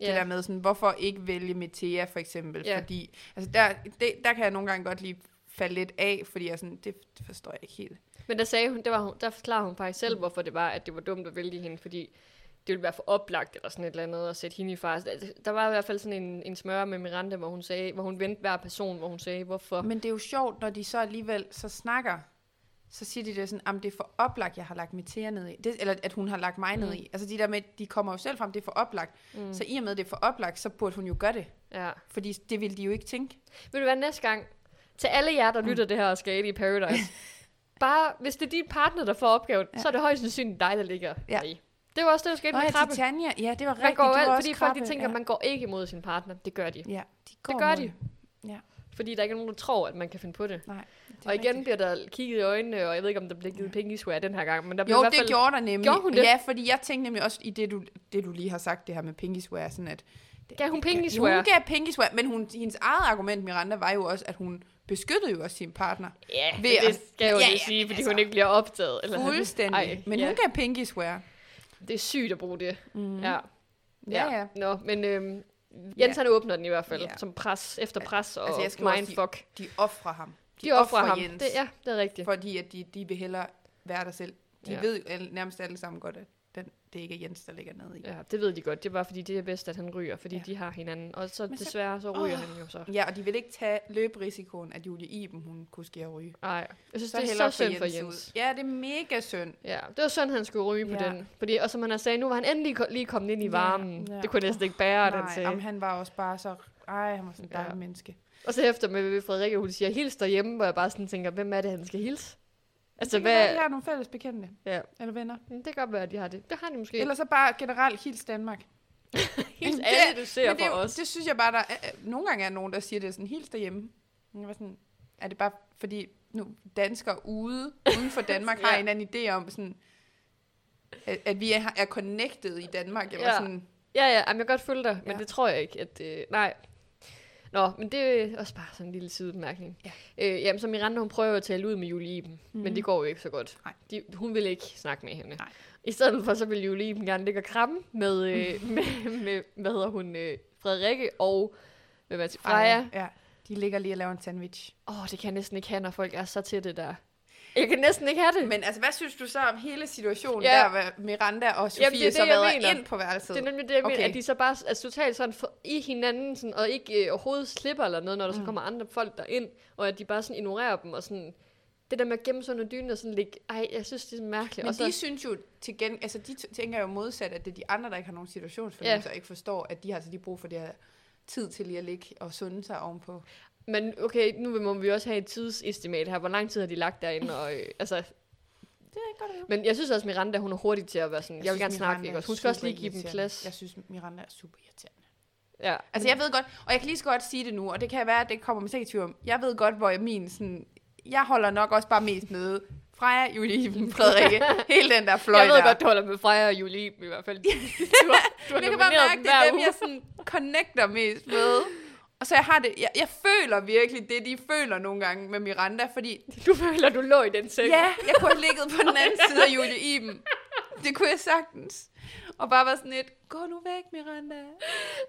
ja. det der med, sådan, hvorfor ikke vælge Metea for eksempel. Ja. Fordi, altså der, det, der kan jeg nogle gange godt lige falde lidt af, fordi jeg sådan, det, det forstår jeg ikke helt. Men der sagde hun, det var, hun- der forklarede hun faktisk selv, hvorfor det var, at det var dumt at vælge hende, fordi det ville være for oplagt eller sådan et eller andet at sætte hende i far. Der, der var i hvert fald sådan en, en smør med Miranda, hvor hun sagde, hvor hun vendte hver person, hvor hun sagde, hvorfor. Men det er jo sjovt, når de så alligevel så snakker, så siger de det sådan, at det er for oplagt, jeg har lagt Metea ned i. Det, eller at hun har lagt mig ned Mm. i. Altså de der med, de kommer jo selv frem, det er for oplagt. Mm. Så i og med, at det er for oplagt, så burde hun jo gøre det. Ja. Fordi det ville de jo ikke tænke. Vil du være næste gang, til alle jer, der Mm. lytter det her og skal i Paradise, bare, hvis det er din partner, der får opgaven. Ja. så er det højst sandsynligt dig, der ligger Ja. i. Det var også det, der skete Nå med ja, krabbe. Titania, ja, det var Man rigtigt. går jo det var fordi folk de krabbe, tænker, ja. at man går ikke imod sin partner. Det gør de. Ja, de går gør mod de. det. Fordi der ikke er nogen, der tror, at man kan finde på det. Nej, det Og igen rigtigt. bliver der kigget i øjnene, og jeg ved ikke, om der bliver givet Ja. penge i swear den her gang, men der bliver Jo, i hvert det fald... gjorde der nemlig. Gjorde hun det? Ja, fordi jeg tænkte nemlig også i det, du, det, du lige har sagt, det her med Pinky Swear, sådan at... Det, Gav hun det- Pinky ja, Swear? Hun gav Pinky Swear, men hun, hendes eget argument, Miranda, var jo også, at hun beskyttede jo også sin partner. Ja, Ved at- det skal jeg jo Ja, lige ja, sige, fordi altså- hun ikke bliver opdaget. Eller Fuldstændig. Ej, men ja. hun gav Pinky Swear. Det er sygt at bruge det. Mm. Ja. Ja, ja. Nå, men øhm, Jens Ja. han åbner den i hvert fald, Ja. som pres, efter pres og Altså, jeg skal jo også mindfuck. De offrer ham. De offrer offrer ham. Jens. Det, ja, det er rigtigt. Fordi at de, de vil hellere være der selv. De Ja. ved nærmest alle sammen godt, at den, det ikke er Jens, der ligger nede i. Ja, det ved de godt. Det er bare fordi, det er bedst, at han ryger, fordi Ja. de har hinanden. Og så Men så- desværre, så ryger Åh. han jo så. Ja, og de vil ikke tage løberisikoen, at Julie Iben, hun kunne at ryge. Nej, jeg synes, Så det er så synd for Jens Jens. ud. Ja, det er mega synd. Ja, det var sådan, han skulle ryge på Ja. den. Fordi, og som han har sagt, nu var han endelig ko- lige kommet ind i Ja, varmen. ja. Det kunne næsten ikke bære, den Nej, sagde. jamen, han var også bare så... Ej, han var sådan en dejlig Ja. menneske. Og så efter med Frederikke, hun siger, hils derhjemme, hvor jeg bare sådan tænker, hvem er det, han skal hilse? Altså, det kan være, hvad... de har nogle fælles bekendte. Ja. Eller venner. Det kan godt være, at de har det. Det har de måske. Eller så bare generelt hils Danmark. [LAUGHS] hils det- alle, du ser det, for er os. det synes jeg bare, der er, nogle gange er nogen, der siger det sådan, hils derhjemme. Jeg var sådan, er det bare fordi nu danskere ude, uden for Danmark, [LAUGHS] har Ja. en eller anden idé om sådan, at, at vi er, er connected i Danmark. Jeg var Ja. sådan, Ja, ja, jamen, jeg kan godt følge dig, men Ja. det tror jeg ikke, at... Øh, nej. Nå, men det er også bare sådan en lille sidebemærkning. Ja. Øh, jamen, så Miranda, hun prøver at tale ud med Julie Iben, mm. men det går jo ikke så godt. Nej. De, hun vil ikke snakke med hende. Nej. I stedet for, så vil Julie Iben gerne ligge og kramme med, øh, [LAUGHS] med, med, hvad hedder hun, øh, Frederikke og, hvad man siger, Freja. Ja, de ligger lige og laver en sandwich. Åh, oh, det kan jeg næsten ikke have, når folk er så til det der. Jeg kan næsten ikke have det. Men altså, hvad synes du så om hele situationen Ja. ja. der, med Miranda og Sofie Jamen, det er det, så været ind på værelset? Det er nemlig det, jeg okay. mener, at de så bare er totalt sådan for, i hinanden, sådan, og ikke øh, overhovedet slipper eller noget, når der mm. så Mm. kommer andre folk derind, og at de bare sådan ignorerer dem, og sådan, det der med at gemme sig under dynen og sådan ligge, ej, jeg synes, det er mærkeligt. Men og så, de synes jo til gen, altså de tænker jo modsat, at det er de andre, der ikke har nogen situationsfornemmelse, og ikke forstår, at de har altså lige brug for det her tid til lige at ligge og sunde sig ovenpå. Men okay, nu må vi også have et tidsestimat her. Hvor lang tid har de lagt derinde? Og, øh, altså, Det er godt at vide. men jeg synes også, Miranda, hun er hurtig til at være sådan, jeg, jeg vil gerne snakke, Miranda ikke? er også? Hun skal også lige give dem plads. Jeg synes, Miranda er super irriterende. Ja. Altså, jeg ved godt, og jeg kan lige så godt sige det nu, og det kan være, at det kommer med sikkert tvivl om. Jeg ved godt, hvor jeg min sådan... Jeg holder nok også bare mest med Freja, Julie, Frederikke, [LAUGHS] hele den der fløj jeg ved der. godt, du holder med Freja og Julie i hvert fald. [LAUGHS] Du har, du har Men jeg kan bare mærke, det er dem, jeg sådan connecter mest med. Og så jeg har det, jeg, jeg føler virkelig det, de føler nogle gange med Miranda, fordi Du føler, du lå i den seng. ja, jeg kunne have ligget på den anden side af Julie Iben. Det kunne jeg sagtens. Og bare være sådan et, gå nu væk, Miranda.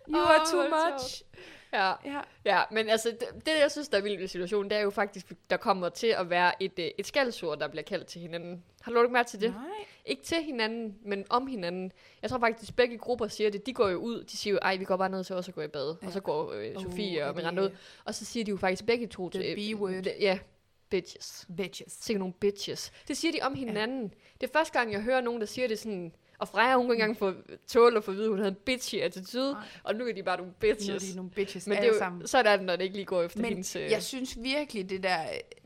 You Åh, are too much. Ja. Ja. Ja, men altså, det, det jeg synes, der er vildt ved situationen, det er jo faktisk, der kommer til at være et, øh, et skældsord, der bliver kaldt til hinanden. Har du ikke mærke til det? Nej. Ikke til hinanden, men om hinanden. Jeg tror faktisk, begge grupper siger det. De går jo ud, de siger jo, ej, vi går bare ned til os og gå i bad. Ja. Og så går øh, Sofie er og Miranda ud. Og så siger de jo faktisk begge to The til... B-word. Ja, bitches. Bitches. Sikke nogle bitches. Det siger de om hinanden. Det er første gang, jeg hører nogen, der siger det sådan... Og Freja, hun kunne ikke engang få tåle at få at vide, at hun havde en bitchy attitude. Nej. Og nu er de bare nogle Nu er bitches. de nogle bitches Men det er jo, sammen. så er det, når det ikke lige går efter Men hendes... Øh, jeg synes virkelig, det der,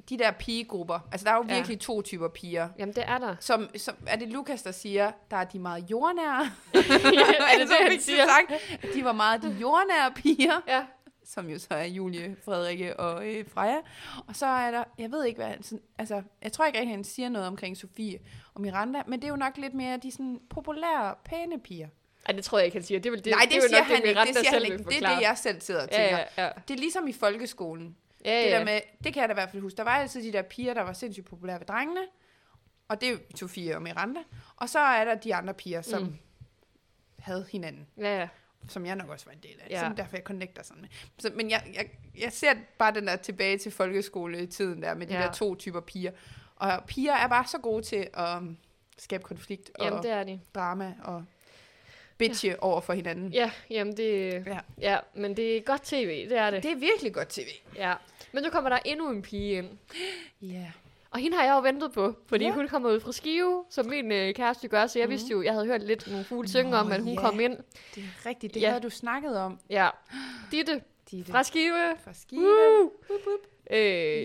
de der pigegrupper, altså der er jo Ja. virkelig to typer piger. Jamen, det er der. Som, som, er det Lukas, der siger, der er de meget jordnære? [LAUGHS] er det [LAUGHS] det, Som han siger? Sagt, de var meget de jordnære piger, Ja. Som jo så er Julie, Frederikke og øh, Freja. Og så er der, jeg ved ikke hvad, sådan, altså, jeg tror ikke rigtig, han siger noget omkring Sofie og Miranda, men det er jo nok lidt mere de sådan populære, pæne piger. Ej, det tror jeg ikke, han siger. Det, vil, det, Nej, det, det, det er jo siger nok han det, ikke, det siger han ikke. Det er det, jeg selv sidder og tænker. Ja, ja, ja. Det er ligesom i folkeskolen. ja, Det ja. der med, det kan jeg da i hvert fald huske. Der var altid de der piger, der var sindssygt populære ved drengene. Og det er Sofie og Miranda. Og så er der de andre piger, som mm. havde hinanden. ja, ja. Som jeg nok også var en del af. Ja. Så derfor jeg connecter sådan med. Så, men jeg, jeg, jeg ser bare den der tilbage til folkeskoletiden der, med de Ja. der to typer piger. Og piger er bare så gode til at um, skabe konflikt Jamen, og det er de. drama og bitche ja. over for hinanden. Ja, jamen det... Ja. Ja. ja, men det er godt tv, det er det. Det er virkelig godt tv. Ja. Men nu kommer der endnu en pige ind. Ja. Og hende har jeg jo ventet på, fordi Ja. hun kommer ud fra Skive, som min øh, kæreste gør, så jeg Mhm. vidste jo, jeg havde hørt lidt nogle fugle synge om, at hun ja. kom ind. Det er rigtigt. Det Ja. havde du snakket om. Ja. Ditte Ditte. fra Skive. fra Skive. Wup, wup. Øh,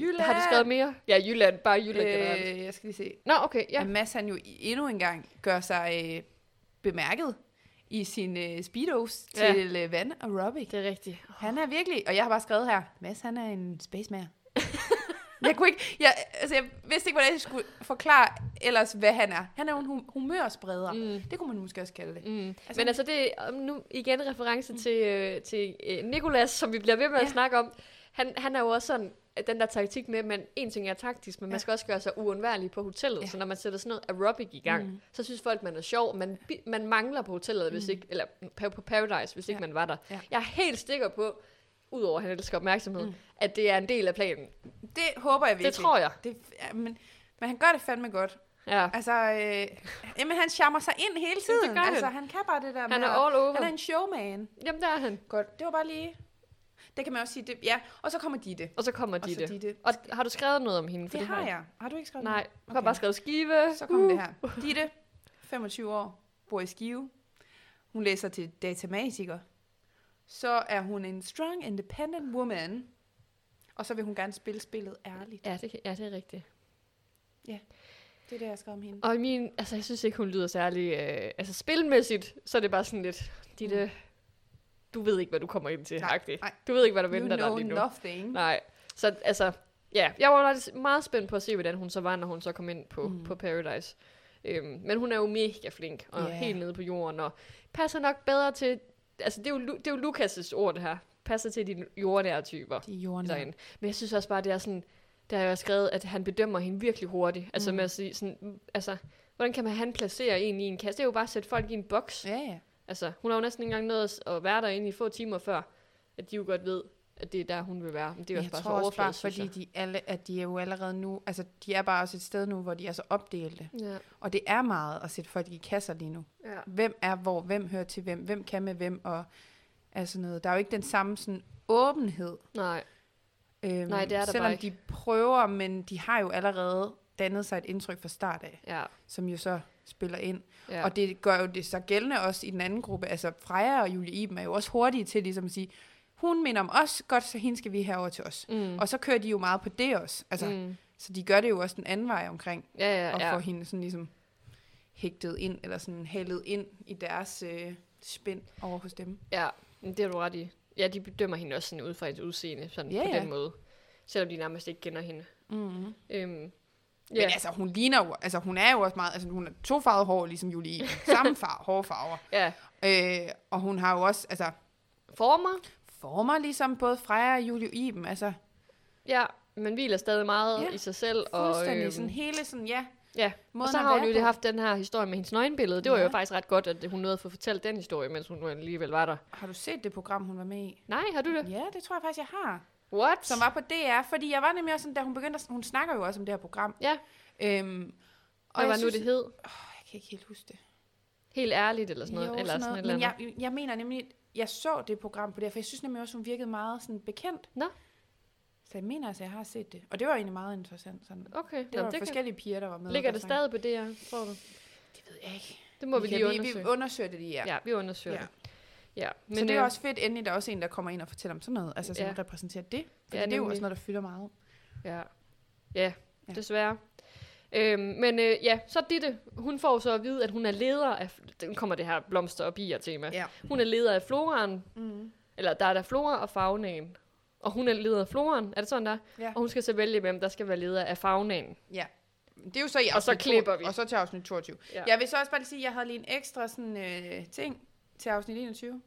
Jylland. har du skrevet mere? Ja, Jylland. Bare Jylland generelt. Øh, jeg skal lige se. Nå, okay, ja. At Mads han jo endnu en gang gør sig øh, bemærket i sine øh, speedos Ja. til øh, vand aerobic. Det er rigtigt. Han er virkelig, og jeg har bare skrevet her, Mads han er en spaceman. Jeg kunne ikke, jeg, altså jeg vidste ikke, hvordan jeg skulle forklare ellers, hvad han er. Han er jo en hum- humørspreder. Mm. Mm. Det kunne man måske også kalde det. Mm. Altså- Men altså, det er nu igen reference til, øh, til øh, Nikolas, som vi bliver ved med at Ja. snakke om. Han, han er jo også sådan, at den der taktik med, at man, en ting er taktisk, men ja. Man skal også gøre sig uundværlig på hotellet. Ja. Så når man sætter sådan noget aerobic i gang, mm. Mm. så synes folk, man er sjov. Man, man mangler på hotellet, hvis Mm. ikke, eller pa- på Paradise, hvis ikke Ja. man var der. Ja. Jeg er helt sikker på, udover at han elsker opmærksomhed, mm. At det er en del af planen. Det håber jeg virkelig. Det tror jeg. Det, ja, men, men han gør det fandme godt. Ja. Altså, øh, jamen, han charmer sig ind hele tiden. gør han. altså, han kan bare det der Han med er at- all over. Han er en showman. Jamen, der er han. Godt, det var bare lige... Det kan man også sige, det, ja. Og så kommer Ditte. Og så kommer Og Ditte. så Ditte. Og har du skrevet noget om hende? Det har jeg. Har du ikke skrevet Nej, noget? jeg har bare skrevet skive. Så kommer det her. Ditte, 25 år, bor i Skive. Hun læser til datamatiker. Så er hun en strong, independent woman. Og så vil hun gerne spille spillet ærligt. Ja, det, ja, det er rigtigt. Det er det, jeg skrevet om hende. Og min, altså jeg synes ikke, hun lyder særlig, øh, altså spilmæssigt, så er det bare sådan lidt, Ditte, du ved ikke, hvad du kommer ind til, Nej, agtigt. nej. Du ved ikke, hvad der venter dig lige nu. nothing. Nej, så altså, ja, jeg var meget- meget spændt på at se, hvordan hun så var, når hun så kom ind på, mm. Mm. på Paradise. Øhm, men hun er jo mega flink, og Ja. yeah. helt nede på jorden, og passer nok bedre til... Altså, det er jo, det er jo Lukas' ord, det her. Passer til de jordnære typer De jorden. derinde. Men jeg synes også bare, det er sådan... Der har jeg skrevet, at han bedømmer hende virkelig hurtigt. Altså Mm. med at sige sådan... mm, Altså, hvordan kan man han placere en i en kasse? Det er jo bare at sætte folk i en boks. Ja, ja. Altså, hun har jo næsten ikke engang nået at være derinde i få timer før, at de jo godt ved, at det er der, hun vil være. Men det er også bare så overfladisk, fordi de, alle, at de er jo allerede nu, altså de er bare også et sted nu, hvor de er så opdelte. Ja. Og det er meget at sætte folk i kasser lige nu. ja. Hvem er hvor, hvem hører til hvem, hvem kan med hvem, og altså noget. Der er jo ikke den samme sådan åbenhed. Nej, Øhm, Nej, det er der selvom bare ikke. de prøver, men de har jo allerede dannet sig et indtryk fra start af, ja. som jo så spiller ind. Ja. Og det gør jo det så gældende også i den anden gruppe. Altså Freja og Julie Iben er jo også hurtige til ligesom at sige, hun minder om os, godt, så hende skal vi have over til os. mm. Og så kører de jo meget på det også. Altså, mm. mm. Så de gør det jo også den anden vej omkring, Ja, ja, og ja. få hende sådan ligesom hægtet ind, eller sådan hældet ind i deres øh, spænd over hos dem. ja. Men det er du ret i. Ja, de bedømmer hende også sådan ud fra hendes udseende, sådan Ja, på ja. den måde. Selvom de nærmest ikke kender hende. Mm-hmm. Øhm, Men ja, altså, hun ligner jo, altså hun er jo også meget, altså hun er to farvet hår, ligesom Julie. [LAUGHS] Samme far, hårfarver. ja. Øh, og hun har jo også, altså, Former, former ligesom både Freja og Julie Iben. Altså, ja, men hviler stadig meget Ja, i sig selv. Og, fuldstændig øhm, sådan hele sådan, ja. Ja, og Måden så at har hun jo på. haft den her historie med hendes nøgenbillede. Det var Ja. jo faktisk ret godt, at hun nåede at få fortalt den historie, mens hun nu alligevel var der. Har du set det program, hun var med i? Nej, har du det? Ja, det tror jeg faktisk, jeg har. What? Som var på DR, fordi jeg var nemlig også sådan, da hun begyndte, at, hun snakker jo også om det her program. Ja, Øhm, og hvad var nu synes, det hed? Åh, jeg kan ikke helt huske det. Helt ærligt eller sådan noget? Jo, eller sådan sådan noget. et eller Men andet. jeg, jeg mener nemlig, jeg så det program på det, for jeg synes nemlig også, hun virkede meget sådan bekendt. Nå. Så jeg mener altså, jeg har set det. Og det var egentlig meget interessant. Sådan. Okay, Det Nå, var det kan... forskellige piger, der var med. ligger det stadig på det her, tror du? Det ved jeg ikke. Det må vi, kan lige undersøge. vi undersøger det lige, ja. Ja, vi undersøger Ja. det. Ja, Men så det er øh, også fedt, endelig der er også en, der kommer ind og fortæller om sådan noget, altså som Ja. repræsenterer det. For Ja, det er jo også noget, der fylder meget. Ja, ja, Ja. desværre. Øhm, men øh, ja, så Ditte, hun får så at vide, at hun er leder af, den kommer det her blomster og bier tema. Ja. Hun er leder af floraen, Mm. eller der er der flora og faunaen. Og hun er leder af floraen, er det sådan der? Ja. Og hun skal så vælge, hvem der skal være leder af faunaen. ja. Det er jo så i Og så klipper vi. Og så til afsnit 22. Ja. Ja. Jeg vil så også bare lige sige, at jeg havde lige en ekstra sådan, øh, ting til afsnit 21.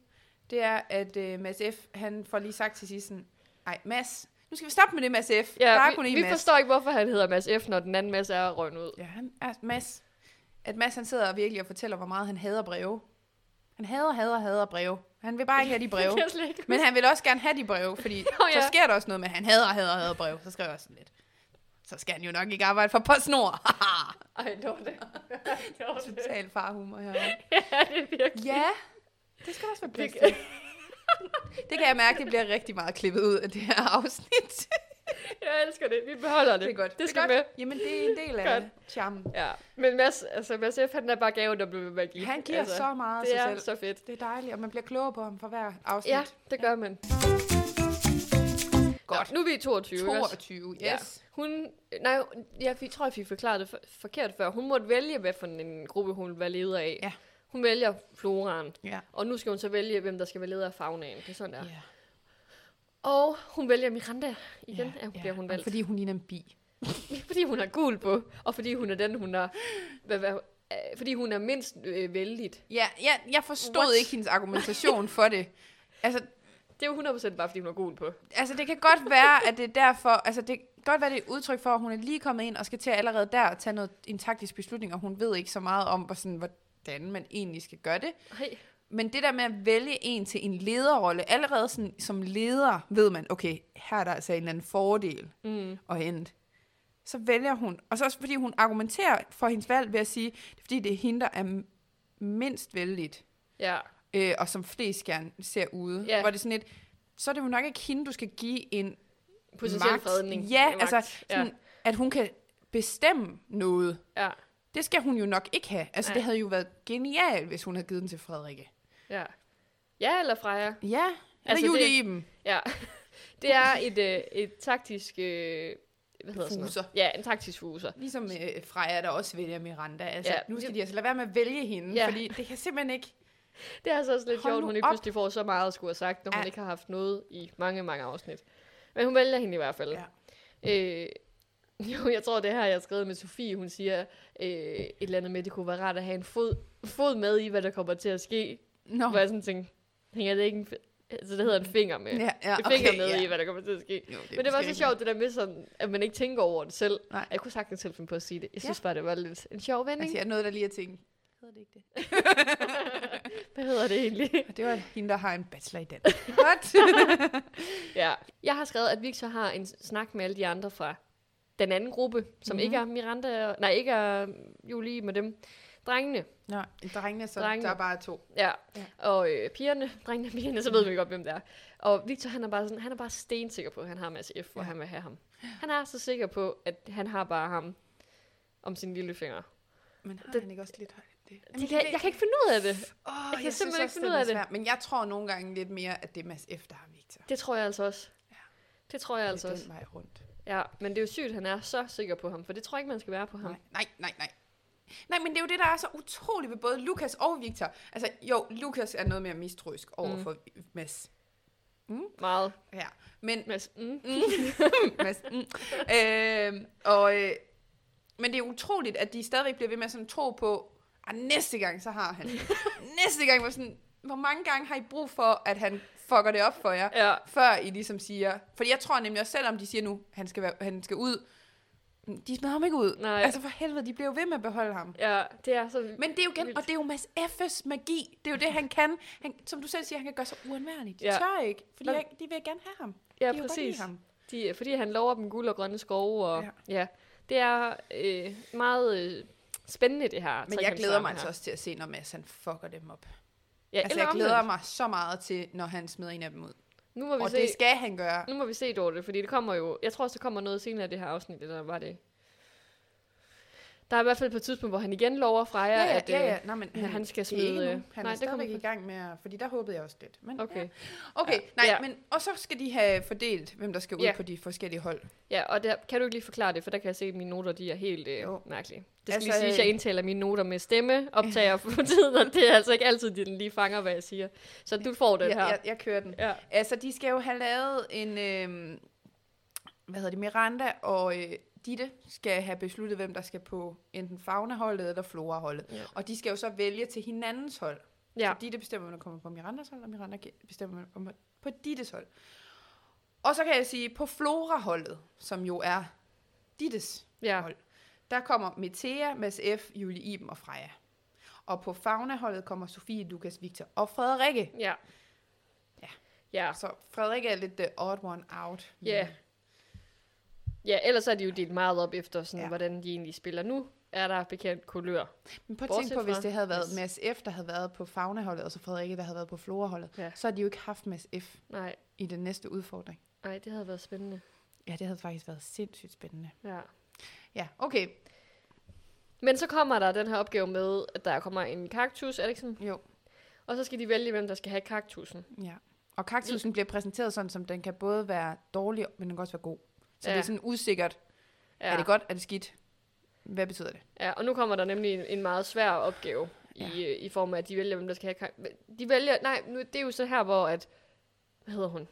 Det er, at øh, Mads F., han får lige sagt til sidst sådan, ej Mads, nu skal vi stoppe med det, Mads F. Ja, der er vi, kun vi en Mads. forstår ikke, hvorfor han hedder Mads F., når den anden Mads er røgnet ud. Ja, han er Mads. At Mads han sidder virkelig og fortæller, hvor meget han hader breve. Han hader, hader, hader breve. Han vil bare ikke have de breve. [LAUGHS] Men han vil også gerne have de breve, fordi [LAUGHS] Nå, ja. så sker der også noget med, at han hader, hader, hader breve. Så skriver jeg sådan lidt. Så skal han jo nok ikke arbejde for PostNord. [LAUGHS] Ej, det var det. det var. Total farhumor her. Ja, det er virkelig. Ja, det skal også være plads til. [LAUGHS] Det kan jeg mærke, det bliver rigtig meget klippet ud af det her afsnit. [LAUGHS] Jeg elsker det. Vi beholder det. Det er godt. Det Det er skal godt. med. Jamen, det er en del af Godt. charmen. Ja. Men Mads, altså Mads F., han er bare gaven, der bliver ved at give. Han giver altså, så meget Det sig er selv. så fedt. Det er dejligt, og man bliver klogere på ham for hver afsnit. Ja, det gør man. Godt. Nå, nu er vi i 22. ikke også? 22, yes. Ja. Hun, nej, jeg tror, jeg fik forklaret det for, forkert før. Hun måtte vælge, hvad for en gruppe hun være leder af. Ja. Hun vælger floraen, Ja. og nu skal hun så vælge, hvem der skal være leder af faunaen. Det er sådan der. ja. Og hun vælger Miranda igen, ja, bliver hun valgt. Fordi hun ligner en bi. [LAUGHS] Fordi hun har gul på, og fordi hun er den, hun er... Hvad, hvad, øh, fordi hun er mindst øh, vældigt. Ja, jeg, jeg forstod What? ikke hendes argumentation [LAUGHS] for det. Altså, Det er jo 100% bare, fordi hun har gul på. altså, det kan godt være, at det er derfor... Altså, det kan godt være, det er et udtryk for, at hun er lige kommet ind og skal til at allerede der tage noget, en taktisk beslutning, og hun ved ikke så meget om, hvor, sådan, hvordan man egentlig skal gøre det. Hey. Men det der med at vælge en til en lederrolle, allerede sådan, som leder, ved man, okay, her er der altså en eller anden fordel Mm. at hente. Så vælger hun, og så også fordi hun argumenterer for hendes valg ved at sige, det er fordi det er hende, der er mindst vældigt, Ja. øh, og som flest gerne ser ude. Ja. Hvor det er sådan lidt, så er det jo nok ikke hende, du skal give en Potentiel magt. fredning. Ja, Magt. altså, sådan, at hun kan bestemme noget. Ja. Det skal hun jo nok ikke have. Altså, Nej. det havde jo været genialt, hvis hun havde givet den til Frederikke. Ja. Ja, eller Freja. Ja, eller Altså, Julie det- Iben. Ja. [LAUGHS] Det er et, øh, et taktisk... Øh, hvad hedder sådan Fuser. noget? Ja, en taktisk fuser. Ligesom øh, Freja, der også vælger Miranda. Altså, Ja. nu skal de altså lade være med at vælge hende, Ja. fordi det kan simpelthen ikke... Det er altså også lidt Hold sjovt, hun lige op. pludselig får så meget at skulle have sagt, når hun Ja. ikke har haft noget i mange, mange afsnit. Men hun vælger hende i hvert fald. Ja. Øh, [LAUGHS] Jo, jeg tror, det her, jeg har skrevet med Sofie, hun siger øh, et eller andet med, at det kunne være rart at have en fod, fod med i, hvad der kommer til at ske. Nå. Hvor jeg sådan tænkte, hænger det ikke en, altså det hedder en finger med. Ja, ja, en finger okay, med ja. i, hvad der kommer til at ske. Jo, Men det var så sjovt, det der med sådan, at man ikke tænker over det selv. Nej. Jeg kunne sagtens selv finde på at sige det. Jeg Ja. synes bare, det var lidt en sjov vending. Altså, jeg nåede da lige at tænke, hedder det ikke det? [LAUGHS] Hvad hedder det egentlig? Og det var hende, der har en bachelor i den. [LAUGHS] What? ja. Jeg har skrevet, at Victor har en snak med alle de andre fra den anden gruppe, som Mhm. mm-hmm. ikke er Miranda, nej, ikke er Julie med dem. Drengene, Nå, drengene, så Drengene. der er bare to. ja. Ja. Og øh, pigerne, drengene og pigerne, så ved vi godt, hvem det er. Og Victor, han er bare, sådan, han er bare stensikker på, at han har Mads F, hvor Ja. han vil have ham. Han er så sikker på, at han har bare ham om sin lille finger. Men har Det- han ikke også lidt? Det, Det kan, jeg kan ikke finde ud af det. Åh, jeg kan synes simpelthen ikke også, finde ud af det. svær. Men jeg tror nogle gange lidt mere, at det er Mads F, der har Victor. Det tror jeg altså også. Ja. Det tror jeg altså det er også. den vej rundt. Ja, men det er jo sygt, at han er så sikker på ham, for det tror jeg ikke, man skal være på ham. Nej, nej, nej, nej. Nej, men det er jo det, der er så utroligt ved både Lukas og Victor. Altså, jo, Lukas er noget mere mistroisk over Mm. for Mads. Meget. Ja, men Mads, mm. [LAUGHS] Mads. Mm. Øh, og, øh, men det er utroligt, at de stadigvæk bliver ved med at sådan tro på, at næste gang, så har han. [LAUGHS] næste gang, hvor, sådan, hvor mange gange har I brug for, at han fucker det op for jer, Ja, før I ligesom siger... Fordi jeg tror nemlig også, selvom de siger nu, han skal, være, han skal ud, de smider ham ikke ud. Nej. Altså for helvede, de bliver jo ved med at beholde ham. ja, det er så... Men det er jo igen, Vildt. og det er jo Mads F's magi. Det er jo det, han kan. Han, som du selv siger, han kan gøre sig uundværlig. De Ja. tør ikke, fordi jeg, de vil gerne have ham. Ja, de præcis. ham. De, fordi han lover dem guld og grønne skove, og Ja. ja, det er øh, meget øh, spændende, det her. Men jeg glæder mig altså også til at se, når Mads han fucker dem op. Ja, altså, jeg glæder mig så meget til, når han smider en af dem ud. Nu må vi Og se, det skal han gøre. nu må vi se, Dorte, fordi det kommer jo... Jeg tror også, der kommer noget senere i det her afsnit, eller var det... Der er i hvert fald på et tidspunkt, hvor han igen lover Freja, Ja, ja, at... ja, øh, ja. Nå, men han han, skal det ikke smide, nu. øh, Han nej, er stadigvæk i gang med at, fordi der håbede jeg også lidt. Men, Okay. Ja. Okay, Ja. nej, Ja. men, og så skal de have fordelt, hvem der skal ud Ja. på de forskellige hold. Ja, og der, kan du ikke lige forklare det, for der kan jeg se, at mine noter de er helt øh, Jo. mærkelige. Det skal Altså, lige sige, at jeg øh, indtaler mine noter med stemme, optager for [LAUGHS] tiden, og det er altså ikke altid, de den lige fanger, hvad jeg siger. Så du får den Ja, her. jeg, jeg kører den. Ja. Altså, de skal jo have lavet en, øh, hvad hedder det, Miranda og øh, Ditte skal have besluttet, hvem der skal på enten Fauna-holdet eller Flora-holdet. Ja. Og de skal jo så vælge til hinandens hold. Ja. Så Ditte bestemmer, hvem der kommer på Mirandas hold, og Miranda bestemmer, hvem der kommer på Dittes hold. Og så kan jeg sige, på Flora-holdet, som jo er Dittes Ja. hold, der kommer Metea, Mads F., Julie Iben og Freja. Og på Fauna-holdet kommer Sofie, Lukas, Victor og Frederikke. Ja. Ja. Ja. Så Frederikke er lidt the odd one out. Ja. Ja, ellers er de jo delt meget op efter, sådan, Ja. hvordan de egentlig spiller. Nu er der bekendt kulør. Men prøv at tænke på, hvis det havde været. Mads F., der havde været på Fauna-holdet, og så Frederikke, der havde været på Flora-holdet, Ja. så har de jo ikke haft Mads F. Nej, i den næste udfordring. nej, det havde været spændende. Ja, det havde faktisk været sindssygt spændende. Ja. Ja, okay. Men så kommer der den her opgave med, at der kommer en kaktus, er det ikke sådan? Jo, Og så skal de vælge, hvem der skal have kaktusen. ja. Og kaktusen bliver præsenteret sådan, som den kan både være dårlig, men den kan også være god. Så ja. det er sådan usikkert. Ja. Er det godt? Er det skidt? Hvad betyder det? Ja, og nu kommer der nemlig en, en meget svær opgave ja. i, øh, i form af, at de vælger, hvem der skal have De vælger, nej, nu, det er jo så her, hvor at, hvad hedder hun?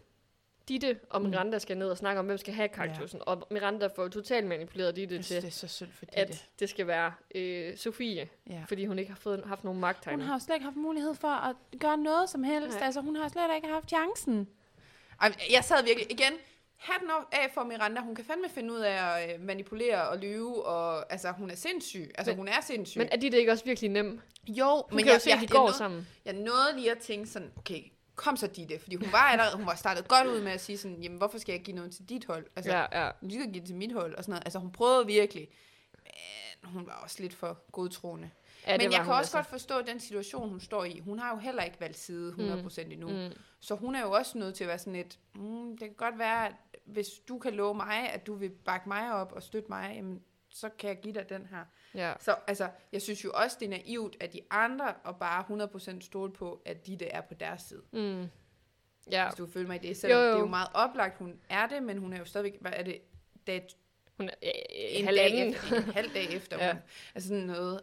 Ditte og Mm. Miranda skal ned og snakke om, hvem skal have kaktusen. Ja. Og Miranda får totalt manipuleret Ditte Jeg til, det er så synd for at det. det skal være øh, Sofie, Ja. fordi hun ikke har fået, haft nogen magt Hun har jo slet ikke haft mulighed for at gøre noget som helst. Nej. Altså, hun har slet ikke haft chancen. Ej, jeg sad virkelig igen. Hatten op af for Miranda. Hun kan fandme finde ud af at øh, manipulere og lyve. Og, altså, hun er sindssyg. Altså, Men- hun er sindssyg. Men er Ditte ikke også virkelig nem? jo, Hun men kan jeg, jo se, jeg, de jeg, går nåede- sammen. Jeg nåede lige at tænke sådan, okay, kom så Ditte. Fordi hun var, allerede, hun var startet godt ud med at sige sådan, jamen hvorfor skal jeg give noget til dit hold? Altså, Ja, ja. du kan give det til mit hold og sådan noget. Altså hun prøvede virkelig. Men hun var også lidt for godtroende. ja men det jeg kan også altså. godt forstå den situation, hun står i. Hun har jo heller ikke valgt side 100% endnu. Mm. Så hun er jo også nødt til at være sådan lidt, mm, det kan godt være, at hvis du kan love mig, at du vil bakke mig op og støtte mig, jamen, så kan jeg give dig den her. Ja. Så altså, jeg synes jo også, det er naivt, at de andre og bare 100% stole på, at de det er på deres side. Mm. Ja, Hvis du følger mig i det. Selvom Jo, jo. det er jo meget oplagt, hun er det, men hun er jo stadigvæk, hvad er det, dag, hun er øh, en halvanden. dag efter, en halv dag efter. [LAUGHS] Ja. hun, altså sådan noget,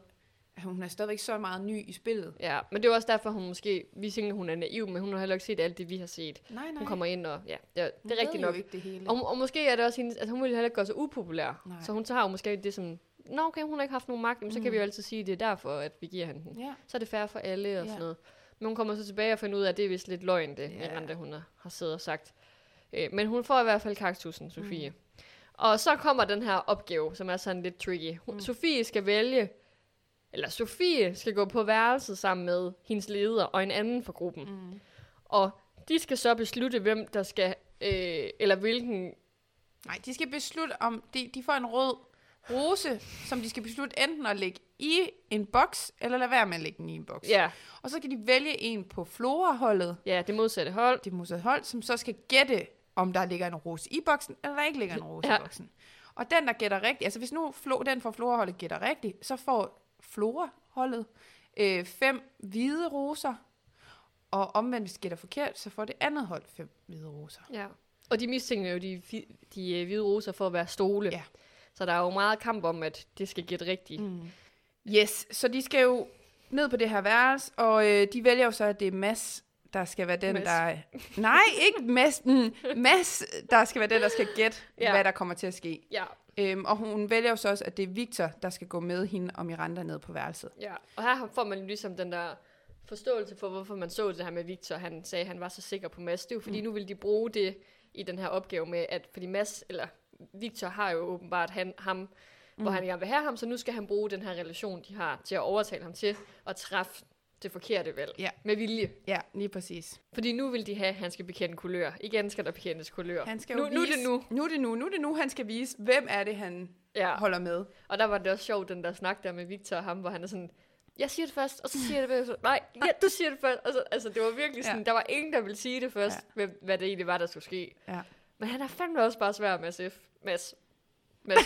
hun er stadigvæk så meget ny i spillet. Ja, men det er også derfor, hun måske, vi tænker, hun er naiv, men hun har heller ikke set alt det, vi har set. Nej, nej. Hun kommer ind, og ja, det er, Hun det er rigtigt nok. ikke det hele. Og, og måske er det også hendes, altså hun vil heller ikke gøre sig upopulær. Nej. Så hun så har jo måske det som, nå okay, hun har ikke haft nogen magt, men så kan vi jo altid sige, at det er derfor, at vi giver hende den. Ja. Så er det fair for alle og Ja. sådan noget. Men hun kommer så tilbage og finder ud af, at det er vist lidt løgn, det Ja. Miranda, hun har, har siddet og sagt. Øh, men hun får i hvert fald kaktusen, Sofie. Mm. Og så kommer den her opgave, som er sådan lidt tricky. Hun, mm. Sofie skal vælge, eller Sofie skal gå på værelset sammen med hendes leder og en anden fra gruppen. Mm. Og de skal så beslutte, hvem der skal, øh, eller hvilken Nej, de skal beslutte om, de, de får en rød rose, som de skal beslutte enten at lægge i en boks, eller lade være med at lægge den i en boks. Ja, Og så kan de vælge en på Flora-holdet, ja, det modsatte hold. det modsatte hold, som så skal gætte, om der ligger en rose i boksen, eller der ikke ligger en rose ja. I boksen. Og den, der gætter rigtigt, altså hvis nu Flo, den fra Flora-holdet gætter rigtigt, så får Flora-holdet øh, fem hvide roser, og omvendt, hvis de gætter forkert, så får det andet hold fem hvide roser. Ja. Og de mistænker jo de, de øh, hvide roser for at være stole. Ja. Så der er jo meget kamp om, at det skal gætte rigtigt. Mm. Yes, så de skal jo ned på det her værelse, og øh, de vælger jo så, at det er Mads, der skal være den, Mads. der... Nej, ikke Mads. Mm, Mads, der skal være den, der skal gætte. Ja. hvad der kommer til at ske. Ja, Øhm, og hun vælger jo så også, at det er Victor, der skal gå med hende og Miranda ned på værelset. ja. Og her får man ligesom den der forståelse for, hvorfor man så det her med Victor. Han sagde, at han var så sikker på Mads. Det er jo fordi, mm. nu vil de bruge det i den her opgave med, at fordi Mads, eller Victor har jo åbenbart han, ham, mm. hvor han gerne vil have ham, så nu skal han bruge den her relation, de har, til at overtale ham til at træffe det forkerte valg. Ja. Med vilje. Ja, lige præcis. Fordi nu vil de have, at han skal bekende kulør. Igen skal der bekendes kulør. Han skal nu, jo nu er vise, det nu. Nu er det nu. Nu er det nu, han skal vise, hvem er det, han ja. Holder med. Og der var det også sjovt, den der snak der med Victor og ham, hvor han er sådan, jeg siger det først, og så siger jeg det bagefter. Nej, ja, du siger det først. Altså, altså det var virkelig sådan, Ja. der var ingen, der ville sige det først, Ja. hvad, hvad det egentlig var, der skulle ske. Ja. Men han er fandme også bare svær, Mads F. Mads. [LAUGHS] Mads.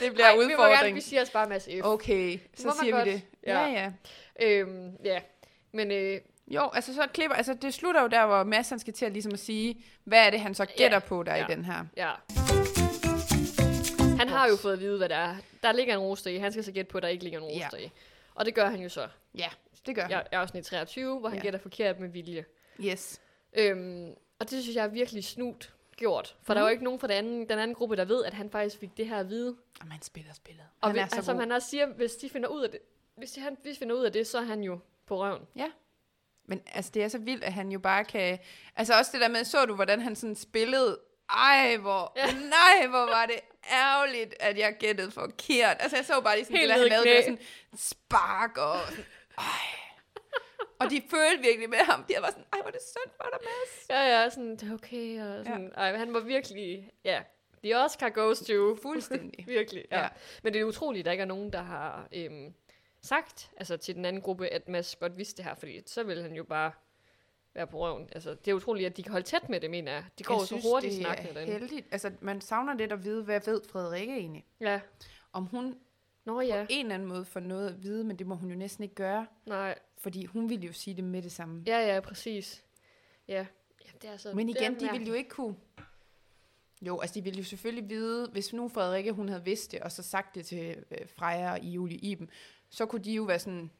Det bliver Ej, vi må gerne, udfordring. vi siger også bare Mads F. Okay, så siger vi godt? det. Ja, Ja. ja. Øhm, ja. Men øh, Jo, altså så klipper, altså det slutter jo der, hvor Mads han skal til at ligesom at sige, hvad er det, han så gætter Ja. på der Ja. i den her. ja. Han har jo fået at vide, hvad der er. Der ligger en roster i. Han skal så gætte på, at der ikke ligger en Ja. roster i. Og det gør han jo så. Ja, det gør han. Jeg er også i 23, hvor han Ja. gætter forkert med vilje. Yes. Øhm, og det synes jeg er virkelig snut gjort. For mm. der er jo ikke nogen fra den anden, den anden gruppe, der ved, at han faktisk fik det her at vide. Og man spiller spillet. Og han vi, er så altså, som han også siger, hvis de finder ud af det, hvis han, hvis de finder ud af det, så er han jo på røven. Men altså, det er så vildt, at han jo bare kan... Altså også det der med, så du, hvordan han sådan spillede... Ej, hvor... Ja. Ja. Nej, hvor var det ærgerligt, at jeg gættede forkert. Altså, jeg så bare lige sådan, Helt det der, han lavede sådan spark og... Sådan, ej. Og de følte virkelig med ham. De var sådan, ej, hvor det synd for dig, Mads. Ja, ja, sådan, det er okay. Og sådan, ja. Ej, han var virkelig, ja, the Oscar goes to. Fuldstændig. [LAUGHS] virkelig, ja. Ja. ja. Men det er utroligt, at der ikke er nogen, der har øhm, sagt altså, til den anden gruppe, at Mads godt vidste det her, fordi så ville han jo bare være på røven. Altså, det er utroligt, at de kan holde tæt med det, mener jeg. De går jeg jo så synes, hurtigt det snakkende er derinde. heldigt. Altså, man savner lidt at vide, hvad ved Frederikke egentlig? Ja. Om hun Nå ja. på en eller anden måde får noget at vide, men det må hun jo næsten ikke gøre, nej. fordi hun ville jo sige det med det samme. Ja, ja, præcis. Ja. ja det er så, Men det er igen, de ville jo ikke kunne... Jo, altså de ville jo selvfølgelig vide, hvis nu Frederikke hun havde vidst det, og så sagt det til øh, Freja og Julie Iben, så kunne de jo være sådan,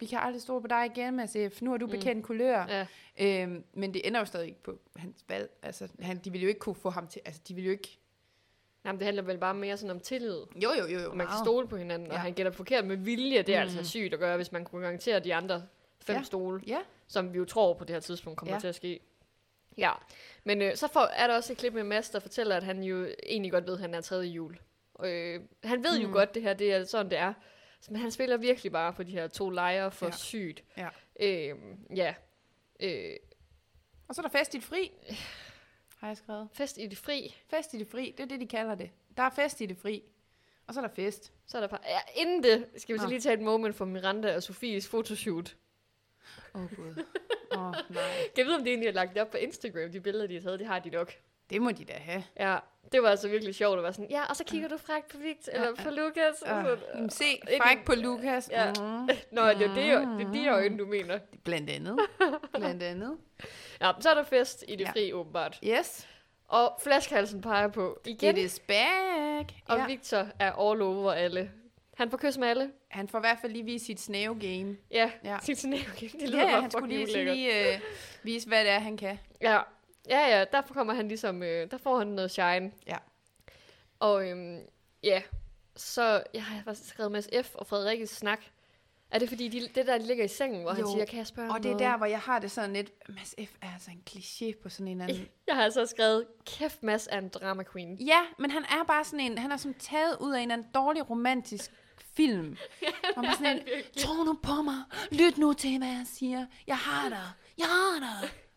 vi kan aldrig stå på dig igen, Mads. Nu har du Mm. bekendt kulør. Ja, Øhm, men det ender jo stadig ikke på hans valg. Altså, han, de ville jo ikke kunne få ham til... Altså, de ville jo ikke... Jamen, det handler vel bare mere sådan om tillid. Jo, jo, jo, jo. Og man kan meget. stole på hinanden, ja. Og han gætter forkert med vilje. Det er mm. Mm. altså sygt at gøre, hvis man kunne garantere de andre fem Ja. stole, Ja, som vi jo tror på det her tidspunkt kommer Ja. til at ske. Ja, men øh, så får, er der også et klip med Mads, der fortæller, at han jo egentlig godt ved, at han er tredje jul. Øh, han ved mm. jo Mm. godt, det her det er sådan, det er. Men han spiller virkelig bare på de her to lejre for Ja. sygt. Ja. Øh, ja. Øh, og så er der fest i det fri, [SIGHS] har jeg skrevet. fest i det fri. Fest i det fri, det er det, de kalder det. Der er fest i det fri. Og så er der fest. Så er der bare... Ja, inden det skal vi så lige tage et moment for Miranda og Sofies fotoshoot. Åh, oh, Gud. [LAUGHS] Åh, oh, nej. Kan jeg vide, om de egentlig har lagt det op på Instagram, de billeder, de har taget? Det har de nok. Det må de da have. Ja, det var altså virkelig sjovt at være sådan, ja, og så kigger du frækt på Victor, eller Ja, på Lukas. Og sådan. jamen, se, Ikke- fræk på Lukas. Ja. Mm. [LAUGHS] Nå, det er, det, det er de øjne, du mener. [LAUGHS] Blandt andet. Blandt andet. [LAUGHS] Ja, så er der fest i det Ja. fri, åbenbart. Yes. Og flaskhalsen peger på igen, It is back. og ja. Victor er all over alle. Han får kys med alle. Han får i hvert fald lige vise sit snave-game. Ja, Ja. ja. sit snæv. Det Ja, lyder ja, bare han skulle lige, lige øh, vise, hvad det er, han kan. Ja, ja, ja, derfor kommer han ligesom, øh, der får han noget shine. Ja. Og øhm, ja, så jeg har faktisk skrevet Mads F. og Frederikkes snak. Er det fordi, de, det der de ligger i sengen, hvor jo. Han siger, kan jeg spørge Og det er noget? der, hvor jeg har det sådan lidt, Mads F. er altså en kliché på sådan en anden... [LAUGHS] Jeg har altså skrevet, kæft Mads er en drama queen. Ja, men han er bare sådan en, han er som taget ud af en anden dårlig romantisk film. [LAUGHS] Hvor man sådan en, tro nu på mig, lyt nu til, hvad jeg siger. Jeg har dig, jeg har dig. [LAUGHS]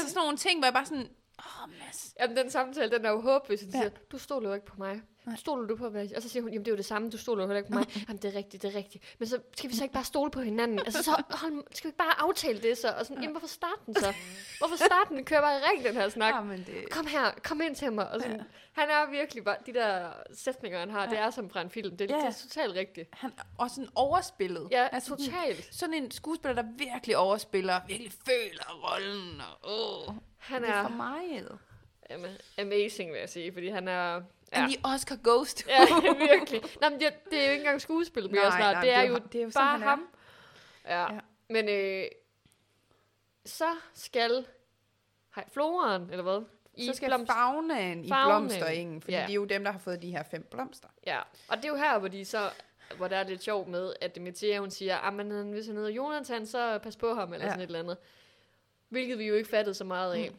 Altså sådan nogle ting, hvor jeg bare sådan, åh oh, Mads. Jamen, den samtale, den er jo håbløs. Han Ja. siger, du stoler jo ikke på mig. Stoler du på, siger? Og så siger hun, jamen det er jo det samme, du stoler jo heller ikke på mig. Jamen det er rigtigt, det er rigtigt. Men så skal vi så ikke bare stole på hinanden? Altså så [LAUGHS] hold, skal vi ikke bare aftale det så? Og sådan, jamen hvorfor starte den så? [LAUGHS] Hvorfor starte den? Kører bare ring, den her snak. Ja, men det, Kom her, kom ind til mig. Og sådan, Han er virkelig bare, de der sætninger, han har, det er som fra en film. Det, Ja. det er totalt rigtigt. han er også sådan overspillet. Ja, altså, totalt. Sådan en skuespiller, der virkelig overspiller, virkelig føler rollen. Og, åh, Han det er for er meget. jamen, amazing, vil jeg sige, fordi han er... Ja. And Oscar Ghost. ja [LAUGHS] virkelig. Nå, men det, det er jo ikke engang skuespil mere Nej, snart. nej, det er det er jo det er jo bare ham. Ja. Ja. Men øh, så skal hej, floren, eller hvad? så skal blomst- faunaen i Faunaen, blomsterengen, fordi ja. det er jo dem, der har fået de her fem blomster. Ja, og det er jo her, hvor de så hvor der er lidt sjovt med, at Metea, hun siger, at men hvis han hedder Jonathan, så pas på ham, eller ja. sådan et eller andet. Hvilket vi jo ikke fattede så meget af. Mm.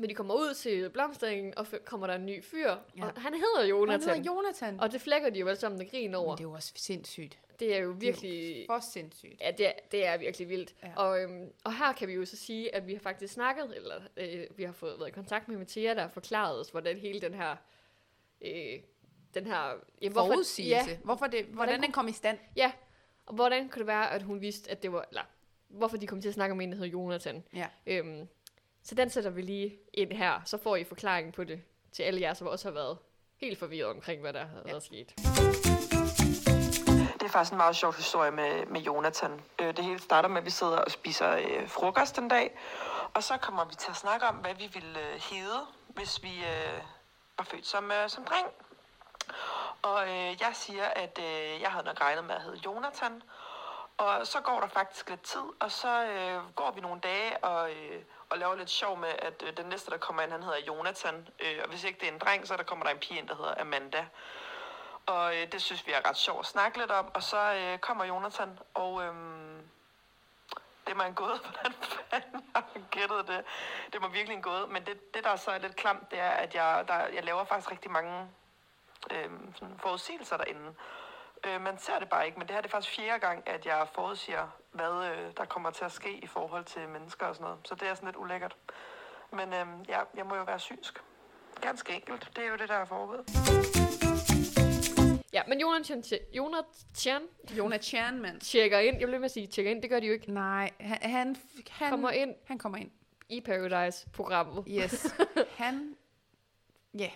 Men de kommer ud til blomsteringen, og kommer der en ny fyr, Ja. og han hedder Han Jonathan. hedder Jonathan. og det flækker de jo alle sammen med grin over. Men det er jo også sindssygt. Det er jo virkelig... For sindssygt. Ja, det er, det er virkelig vildt. Ja. Og, øhm, og her kan vi jo så sige, at vi har faktisk snakket, eller øh, vi har fået været i kontakt med Mathia, der har forklaret os, hvordan hele den her... Øh, den her ja, Forudsigelse. Ja, Hvorfor det, hvordan kunne- den kom i stand. ja, og hvordan kunne det være, at hun vidste, at det var... Eller, hvorfor de kom til at snakke om en, der hedder Jonathan. Ja. Øhm, så den sætter vi lige ind her, så får I forklaringen på det til alle jer, som også har været helt forvirret omkring, hvad der har Ja. været sket. Det er faktisk en meget sjov historie med, med Jonathan. Øh, det hele starter med, at vi sidder og spiser øh, frokost en dag, og så kommer vi til at snakke om, hvad vi ville øh, hedde, hvis vi øh, var født som, øh, som dreng. Og øh, jeg siger, at øh, jeg havde nok regnet med at hedde Jonathan. Og så går der faktisk lidt tid, og så øh, går vi nogle dage og, øh, og laver lidt sjov med, at øh, den næste, der kommer ind, han hedder Jonathan. Øh, og hvis ikke det er en dreng, så der kommer der en pige ind, der hedder Amanda. Og øh, det synes vi er ret sjovt at snakke lidt om. Og så øh, kommer Jonathan, og øh, det er mig en gåde, hvordan fanden jeg har gættet det. Det må virkelig en gåde. Men det, det der så er lidt klamt, det er, at jeg, der, jeg laver faktisk rigtig mange øh, sådan forudsigelser derinde. Øh, man ser det bare ikke, men det her det er faktisk fjerde gang, at jeg forudsiger, hvad øh, der kommer til at ske i forhold til mennesker og sådan noget. Så det er sådan lidt ulækkert. Men øhm, ja, jeg må jo være synsk. Ganske enkelt. Det er jo det, der er foregået. Ja, men Jonathan, Jonathan Jonathan, mand. tjekker ind. Jeg vil lige med at sige, tjekker ind. Det gør de jo ikke. Nej, han, han, han Kommer ind Han kommer ind. i Paradise-programmet. Yes. [LAUGHS] han, ja, yeah,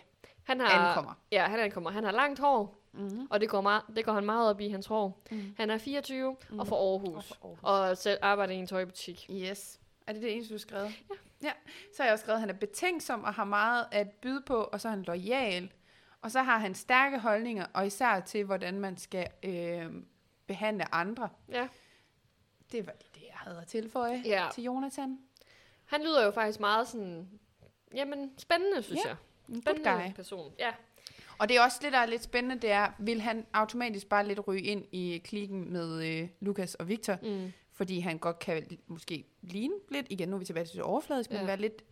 Han har, ankommer. Ja, han ankommer. Han har langt hår, Mm-hmm. og det går, meget, det går han meget op i, hans hår. Mm. Han er 24 mm. Mhm. og fra Aarhus. Og fra Aarhus. Og selv arbejder i en tøjbutik. Yes. Er det det eneste, du har skrevet? Ja. ja. Så har jeg også skrevet, at han er betænksom og har meget at byde på, og så er han lojal. Og så har han stærke holdninger, og især til, hvordan man skal øh, behandle andre. Ja. Det var det, jeg havde at tilføje Ja. til Jonathan. Han lyder jo faktisk meget sådan... Jamen, spændende, synes Ja, jeg. En Spændende guy. person. Ja. Og det er også det, der er lidt spændende, det er, vil han automatisk bare lidt ryge ind i klikken med øh, Lukas og Victor, Mm. fordi han godt kan måske ligne lidt, igen nu er vi tilbage til det overfladisk, men Ja. være lidt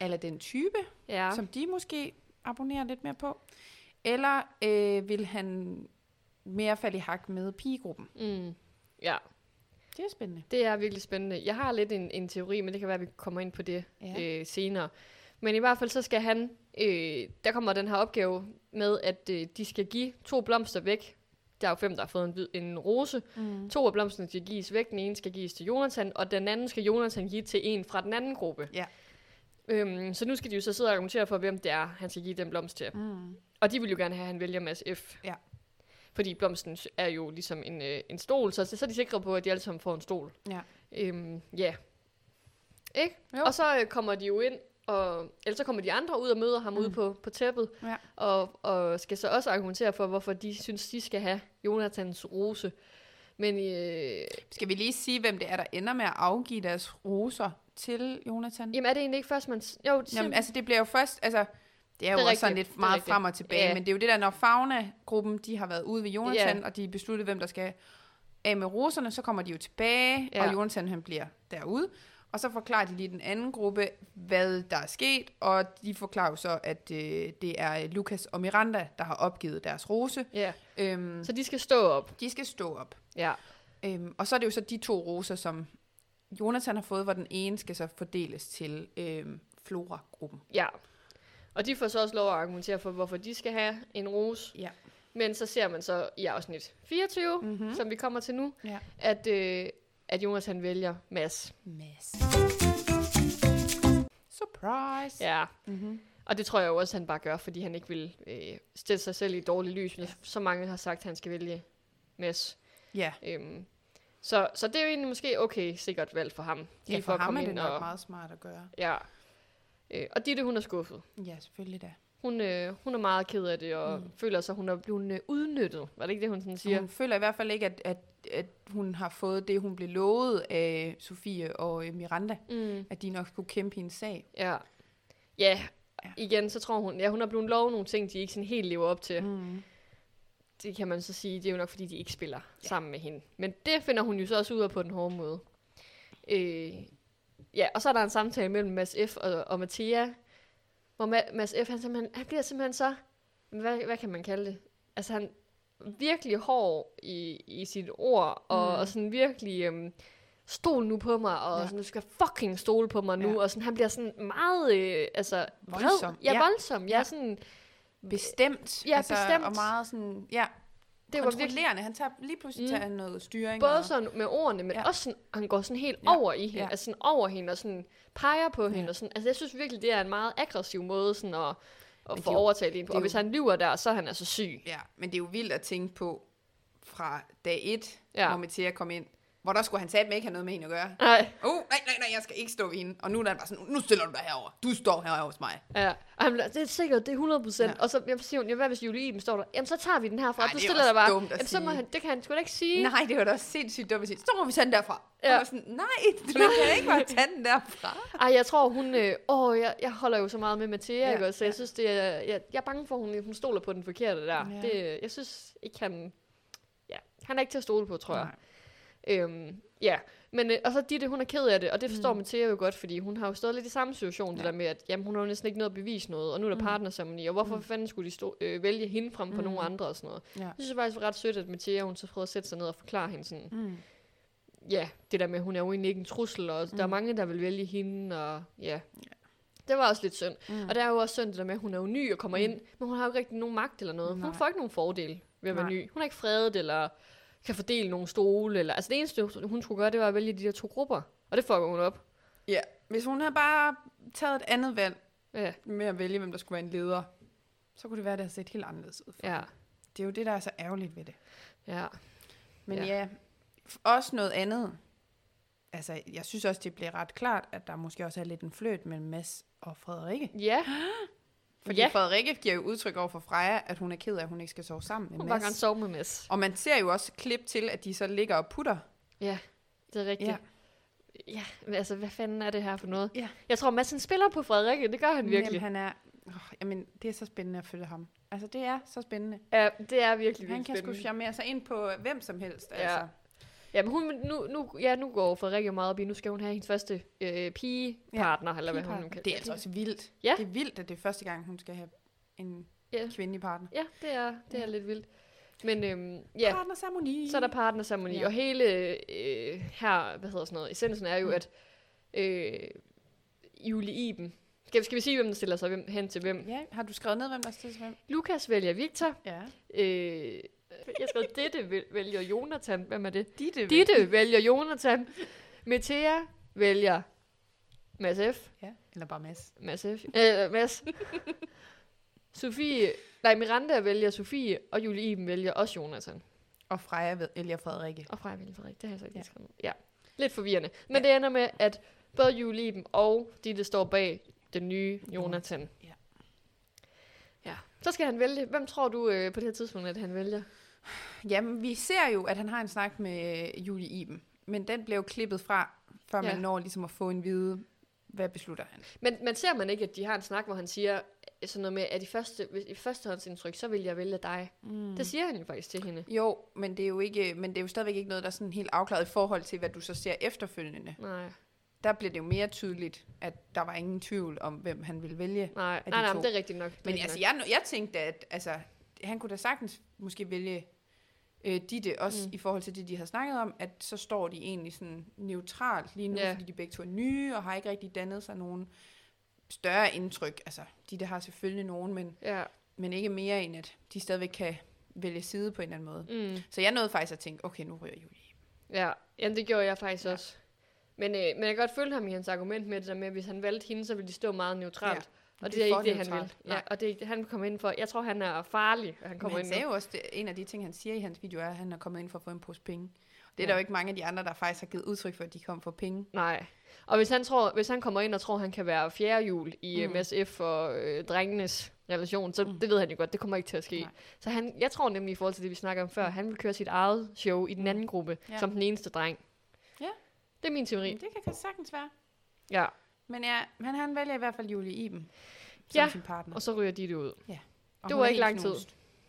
eller den type, Ja. som de måske abonnerer lidt mere på. Eller øh, vil han mere falde i hak med pigegruppen? Mm. Ja, Det er spændende. det er virkelig spændende. Jeg har lidt en, en teori, men det kan være, at vi kommer ind på det ja. øh, senere. Men i hvert fald så skal han, øh, der kommer den her opgave med, at øh, de skal give to blomster væk. Der er jo fem, der har fået en, en rose. Mm. To af blomsterne skal gives væk. Den ene skal gives til Jonathan, og den anden skal Jonathan give til en fra den anden gruppe. Ja. Øhm, så nu skal de jo så sidde og argumentere for, hvem det er, han skal give den blomst til. Mm. Og de vil jo gerne have, at han vælger Mads F. Ja. Fordi blomsten er jo ligesom en, øh, en stol, så, så er de sikre på, at de alle sammen får en stol. Ja. Øhm, ja. Ikke? Jo. Og så øh, kommer de jo ind Og ellers så kommer de andre ud og møder ham mm. ude på, på tæppet, Ja. og, og skal så også argumentere for, hvorfor de synes, de skal have Jonathans rose. Men øh, Skal vi lige sige, hvem det er, der ender med at afgive deres roser til Jonathan? jamen er det egentlig ikke først, man... Jo, det Jamen, altså det bliver jo først, altså det er jo Det er også sådan lidt meget frem og tilbage, Ja. men det er jo det der, når Fauna-gruppen, de har været ude ved Jonathan, Ja. og de besluttede, hvem der skal af med roserne, så kommer de jo tilbage, Ja. og Jonathan han bliver derude, og så forklarer de lige den anden gruppe, hvad der er sket, og de forklarer jo så, at øh, det er Lukas og Miranda, der har opgivet deres rose. ja. Øhm, Så de skal stå op. de skal stå op. Ja. Øhm, og så er det jo så de to roser, som Jonathan har fået, hvor den ene skal så fordeles til øhm, Flora-gruppen. Ja. Og de får så også lov at argumentere for, hvorfor de skal have en rose. Ja. Men så ser man så i afsnit 24, Mhm. mm-hmm. som vi kommer til nu, Ja. at, øh, at Jonas han vælger Mads. Mads. Surprise. Ja. Mm-hmm. Og det tror jeg jo også, han bare gør, fordi han ikke vil øh, stille sig selv i et dårligt lys, hvis så mange har sagt, at han skal vælge Mads. Ja, Øhm, så, så det er jo egentlig måske okay sikkert valg for ham. ja for, at ham komme er det ind nok og, meget smart at gøre. Ja. Øh, og Ditte, hun er skuffet. Ja, selvfølgelig da. Hun, øh, hun er meget ked af det, og Mm. føler sig, at hun er blevet øh, udnyttet. Var det ikke det, hun sådan siger? Hun føler i hvert fald ikke, at, at, at hun har fået det, hun blev lovet af Sofie og øh, Miranda. Mm. At de nok skulle kæmpe hendes sag. Ja. Ja, Ja. igen, så tror hun, ja, hun er blevet lovet nogle ting, de ikke sådan helt lever op til. Mm. Det kan man så sige, det er jo nok, fordi de ikke spiller ja. sammen med hende. Men det finder hun jo så også ud af på den hårde måde. Øh, ja, og så er der en samtale mellem Mads F. og, og Mathia, hvor Ma- Mads F. Han, simpelthen, han bliver simpelthen så, hvad, hvad kan man kalde det? Altså han virkelig hård i, i sit ord, og, Mm. og sådan virkelig, øhm, stol nu på mig, og Ja. sådan, du skal fucking stole på mig nu, Ja. og sådan, han bliver sådan meget, øh, altså, vred. Voldsom, Ja, ja. voldsom, ja, Ja. sådan, Bestemt. Altså, Ja, bestemt. Og meget sådan, ja, det var virkelig. Han tager lige pludselig Mm. tager han noget styring. både og, sådan med ordene, men Ja. også sådan, han går sådan helt Ja. over i hende, Ja. altså sådan over hende, og sådan peger på hende, Ja. og sådan, altså jeg synes virkelig, det er en meget aggressiv måde sådan at, at få er overtalt en på, og hvis han lyver der, så er han altså syg. Ja, men det er jo vildt at tænke på fra dag et, ja. Ja. hvor Mathia kom ind, hvor der skulle han satme ikke have noget med hende at gøre. Nej, Oh, nej, nej, nej, jeg skal ikke stå ved hende. Og nu er der bare sådan, nu stiller du dig herover. Du står herovre hos mig. ja. Og han, det er sikkert, det er 100 procent. Ja. Ja. Og så jeg siger hun, ja, hvad hvis Julie Iben står der? Jamen, så tager vi den herfra. Ej, du det er stiller dig bare. dumt Jamen, så må han, det kan han sgu da ikke sige. Nej, det var da også sindssygt dumt at sige. Så må vi tage den derfra. Ja. Ja. Og sådan, nej, du kan ikke bare tage den derfra. Ej, jeg tror, hun... Øh, åh, jeg, jeg holder jo så meget med Mathia, Ja, ja, ikke? Så ja. jeg synes, det er... Jeg, jeg er bange for, at hun, hun stoler på den forkerte der. Ja. Ja. Det, jeg synes ikke, han... Ja, han er ikke til at stole på, tror jeg. Øhm, ja, men øh, og så Ditte, hun er ked af det, og det forstår mm. Mathia jo godt, fordi hun har jo stået lidt i samme situation, ja. Ja. det der med, at jamen, hun har jo næsten ikke noget at bevise noget, og nu er der Mm. partnerceremoni, og hvorfor Mm. fanden skulle de stå, øh, vælge hende frem for Mm. nogle andre og sådan noget. Ja. Jeg synes det faktisk var ret sødt, at Mathia, hun så prøvede at sætte sig ned og forklare hende sådan, Mm. ja, det der med, at hun er jo egentlig ikke en trussel, og mm. der er Mm. mange, der vil vælge hende, og ja. Det var også lidt synd. Mm. Og det er jo også synd det der med, at hun er jo ny og kommer Mm. ind, men hun har jo ikke rigtig nogen magt eller noget. Nej. Hun får ikke nogen fordel ved at være Nej. ny. Hun er ikke fredet, eller kan fordele nogle stole, eller... Altså det eneste, hun skulle gøre, det var at vælge de der to grupper. Og det fucker hun op. Ja, hvis hun havde bare taget et andet valg Ja, med at vælge, hvem der skulle være en leder, så kunne det være, at det havde set helt anderledes ud. ja. Det er jo det, der er så ærgerligt ved det. ja. Men ja, Ja. også noget andet. Altså, jeg synes også, det bliver ret klart, at der måske også er lidt en fløt mellem Mads og Frederikke. Ja, [GASPS] Fordi ja. Frederikke giver jo udtryk over for Freja, at hun er ked af, at hun ikke skal sove sammen hun med var gerne Mads. sove med Mads. Og man ser jo også klip til, at de så ligger og putter. Ja, det er rigtigt. Ja. Ja. men altså, hvad fanden er det her for noget? Ja. Jeg tror, Mads han spiller på Frederikke, det gør han virkelig. Jamen, han er... Oh, jamen, det er så spændende at følge ham. Altså, det er så spændende. Ja, det er virkelig, Han virkelig kan sgu spændende. charmere sig ind på hvem som helst. Ja. Altså. Ja, men hun, nu, nu, ja, nu går Frederikke jo meget op i, nu skal hun have hendes første øh, pigepartner, ja, eller hvad hun nu kan. Det er altså også vildt. Ja. Det er vildt, at det er første gang, hun skal have en Ja. kvindelig partner. Ja, det er, det er Ja. lidt vildt. Men øhm, ja, Partnerceremoni. så er der partnerceremoni, Ja. ja. og hele øh, her, hvad hedder sådan noget, essensen er jo, Mm. at øh, Julie Iben, skal, skal vi sige, hvem der stiller sig hvem, hen til hvem? Ja, har du skrevet ned, hvem der stiller sig hvem? Lukas vælger Victor, Ja. øh, jeg skrev, Ditte væl- vælger Jonathan, hvem er det? Ditte. Ditte vælger Jonathan, Metea vælger Mads F, Ja, eller bare Mads. Mads F. Øh, Mads. Sofie, nej, Miranda vælger Sofie, og Julie Iben vælger også Jonathan. Og Freja Elia Frederikke. Og Freja vælger Frederik, det har jeg så ikke Ja. skrevet. Ja, lidt forvirrende. Men ja. det ender med, at både Julie Iben og Ditte står bag den nye Jonathan. Ja. Ja. Så skal han vælge. Hvem tror du øh, på det her tidspunkt, at han vælger? Jamen, vi ser jo, at han har en snak med Julie Iben, men den blev jo klippet fra, før Ja. man når ligesom at få en vide, hvad beslutter han. Men, men ser man ikke, at de har en snak, hvor han siger øh, sådan noget med, at i, første, i førstehåndsindtryk, så vil jeg vælge dig. Mm. Det siger han jo faktisk til hende. Jo, men det er jo ikke, men det er jo stadigvæk ikke noget, der er sådan helt afklaret i forhold til, hvad du så ser efterfølgende. Nej, Der bliver det jo mere tydeligt, at der var ingen tvivl om, hvem han ville vælge. nej, nej, nej, men det er rigtigt nok. Men rigtigt altså, nok. jeg, jeg tænkte, at altså, han kunne da sagtens måske vælge øh, Ditte, også Mm. i forhold til det, de har snakket om, at så står de egentlig sådan neutralt lige nu, yeah. fordi de begge to er nye, og har ikke rigtig dannet sig nogen større indtryk. Altså, Ditte har selvfølgelig nogen, men, Ja, men ikke mere end, at de stadigvæk kan vælge side på en eller anden måde. mm, Så jeg nåede faktisk at tænke, okay, nu ryger Julie. ja. Jamen, det gjorde jeg faktisk. Ja. også. Men, øh, men jeg kan godt følge ham i hans argument med det der med, at hvis han valgte hende, så ville de stå meget neutralt. Ja. Og det, Det er ikke det, han vil. Ja, og det han kommer ind for. Jeg tror, han er farlig, at han Men kommer han ind sagde jo også, det, en af de ting, han siger i hans video, er, at han er kommet ind for at få en pose penge. Det er Ja. der jo ikke mange af de andre, der faktisk har givet udtryk for, at de kom for penge. Nej. Og hvis han, tror, hvis han kommer ind og tror, han kan være fjerde jul i Mm. mm. MSF og øh, drengenes relation, så Mm. mm. det ved han jo godt, det kommer ikke til at ske. Nej. Så han, jeg tror nemlig i forhold til det, vi snakker om før, han vil køre sit eget show i den anden gruppe, Ja. ja. som den eneste dreng. Ja. Det er min teori. Men det kan sagtens være. Ja. Men ja, men han vælger i hvert fald Julie Iben som Ja, sin partner. Og så ryger de det ud. Og det var er ikke lang tid.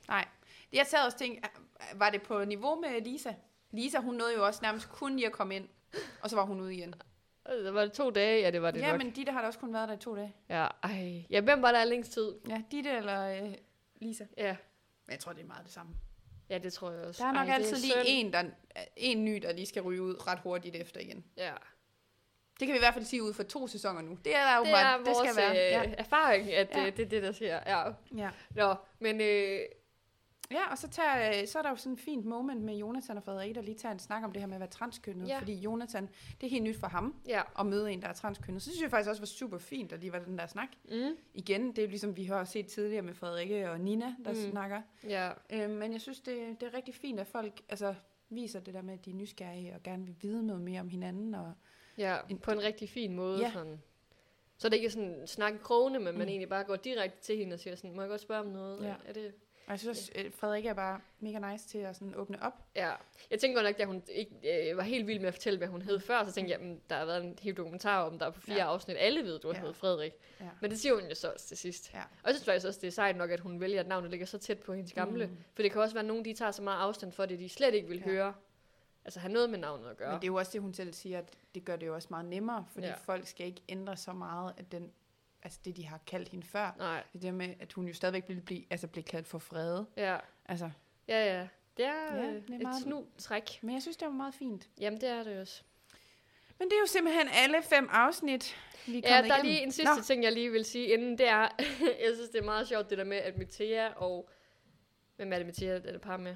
Nej. Jeg sad også og tænkte, var det på niveau med Lisa? Lisa, hun nåede jo også nærmest kun lige at komme ind, og så var hun ude igen. Øh, Var det to dage? Ja, det var det ja, nok. men Ditte har da også kun været der i to dage. Ja, ej. ja, hvem var der længst tid? Ja, Ditte eller øh, Lisa. Ja. Men jeg tror, det er meget det samme. ja, det tror jeg også. Der er nok ej, det altid lige synd. en, der, en ny, der lige skal ryge ud ret hurtigt efter igen. Ja. Det kan vi i hvert fald sige ud for to sæsoner nu. Det er der jo Det er det skal være. øh, Ja. erfaring, at Ja. ja. det er det, der sker. Ja. Ja. Nå, men øh, ja, og så, tager, øh, så er der jo sådan et fint moment med Jonathan og Frederik, der lige tager en snak om det her med at være transkønnet. Ja. Fordi Jonathan, det er helt nyt for ham ja. at møde en, der er transkønnet. Så synes jeg faktisk også var super fint, at lige var den der snak. Mm. Igen, det er jo ligesom vi har set tidligere med Frederikke og Nina, der mm. snakker. Ja. Øh, men jeg synes, det, det er rigtig fint, at folk altså, viser det der med, at de er nysgerrige og gerne vil vide noget mere om hinanden. Og, Ja, En- på en rigtig fin måde. Ja. Ja. Sådan. Så det ikke er sådan snakke krogene, men man Mm. egentlig bare går direkte til hende og siger sådan, må jeg godt spørge om noget? Ja. Er det? og jeg synes også, at Frederik er bare mega nice til at sådan åbne op. Ja. Jeg tænker godt nok, da hun ikke øh, var helt vild med at fortælle, hvad hun hed før, så tænkte jeg, at der har været en hel dokumentar om, der er på fire Ja. ja. afsnit. Alle ved, du Ja. ja. heddet Frederik. Ja. Men det siger hun jo så også til sidst. Ja. Og jeg synes faktisk også, det er sejt nok, at hun vælger, at navnet ligger så tæt på hendes gamle. Mm. Mm. For det kan også være, at nogen de tager så meget afstand for det, de slet ikke vil Ja. ja. høre. Altså have noget med navnet at gøre. Men det er jo også det, hun selv siger, at det gør det jo også meget nemmere, fordi ja. Folk skal ikke ændre så meget af den, altså det, de har kaldt hende før. Nej, Det der med, at hun jo stadigvæk vil blive, altså blive kaldt for Frede. ja. Altså, Ja, ja. Det er, Ja, det er et meget- snu træk. men jeg synes, det var meget fint. Jamen, det er det også. Men det er jo simpelthen alle fem afsnit, vi er Ja, der er igennem. lige en sidste Nå, ting, jeg lige vil sige inden. Det er, [LAUGHS] jeg synes, det er meget sjovt, det der med, at Mathia og... Hvem er det, Mathia er det par med?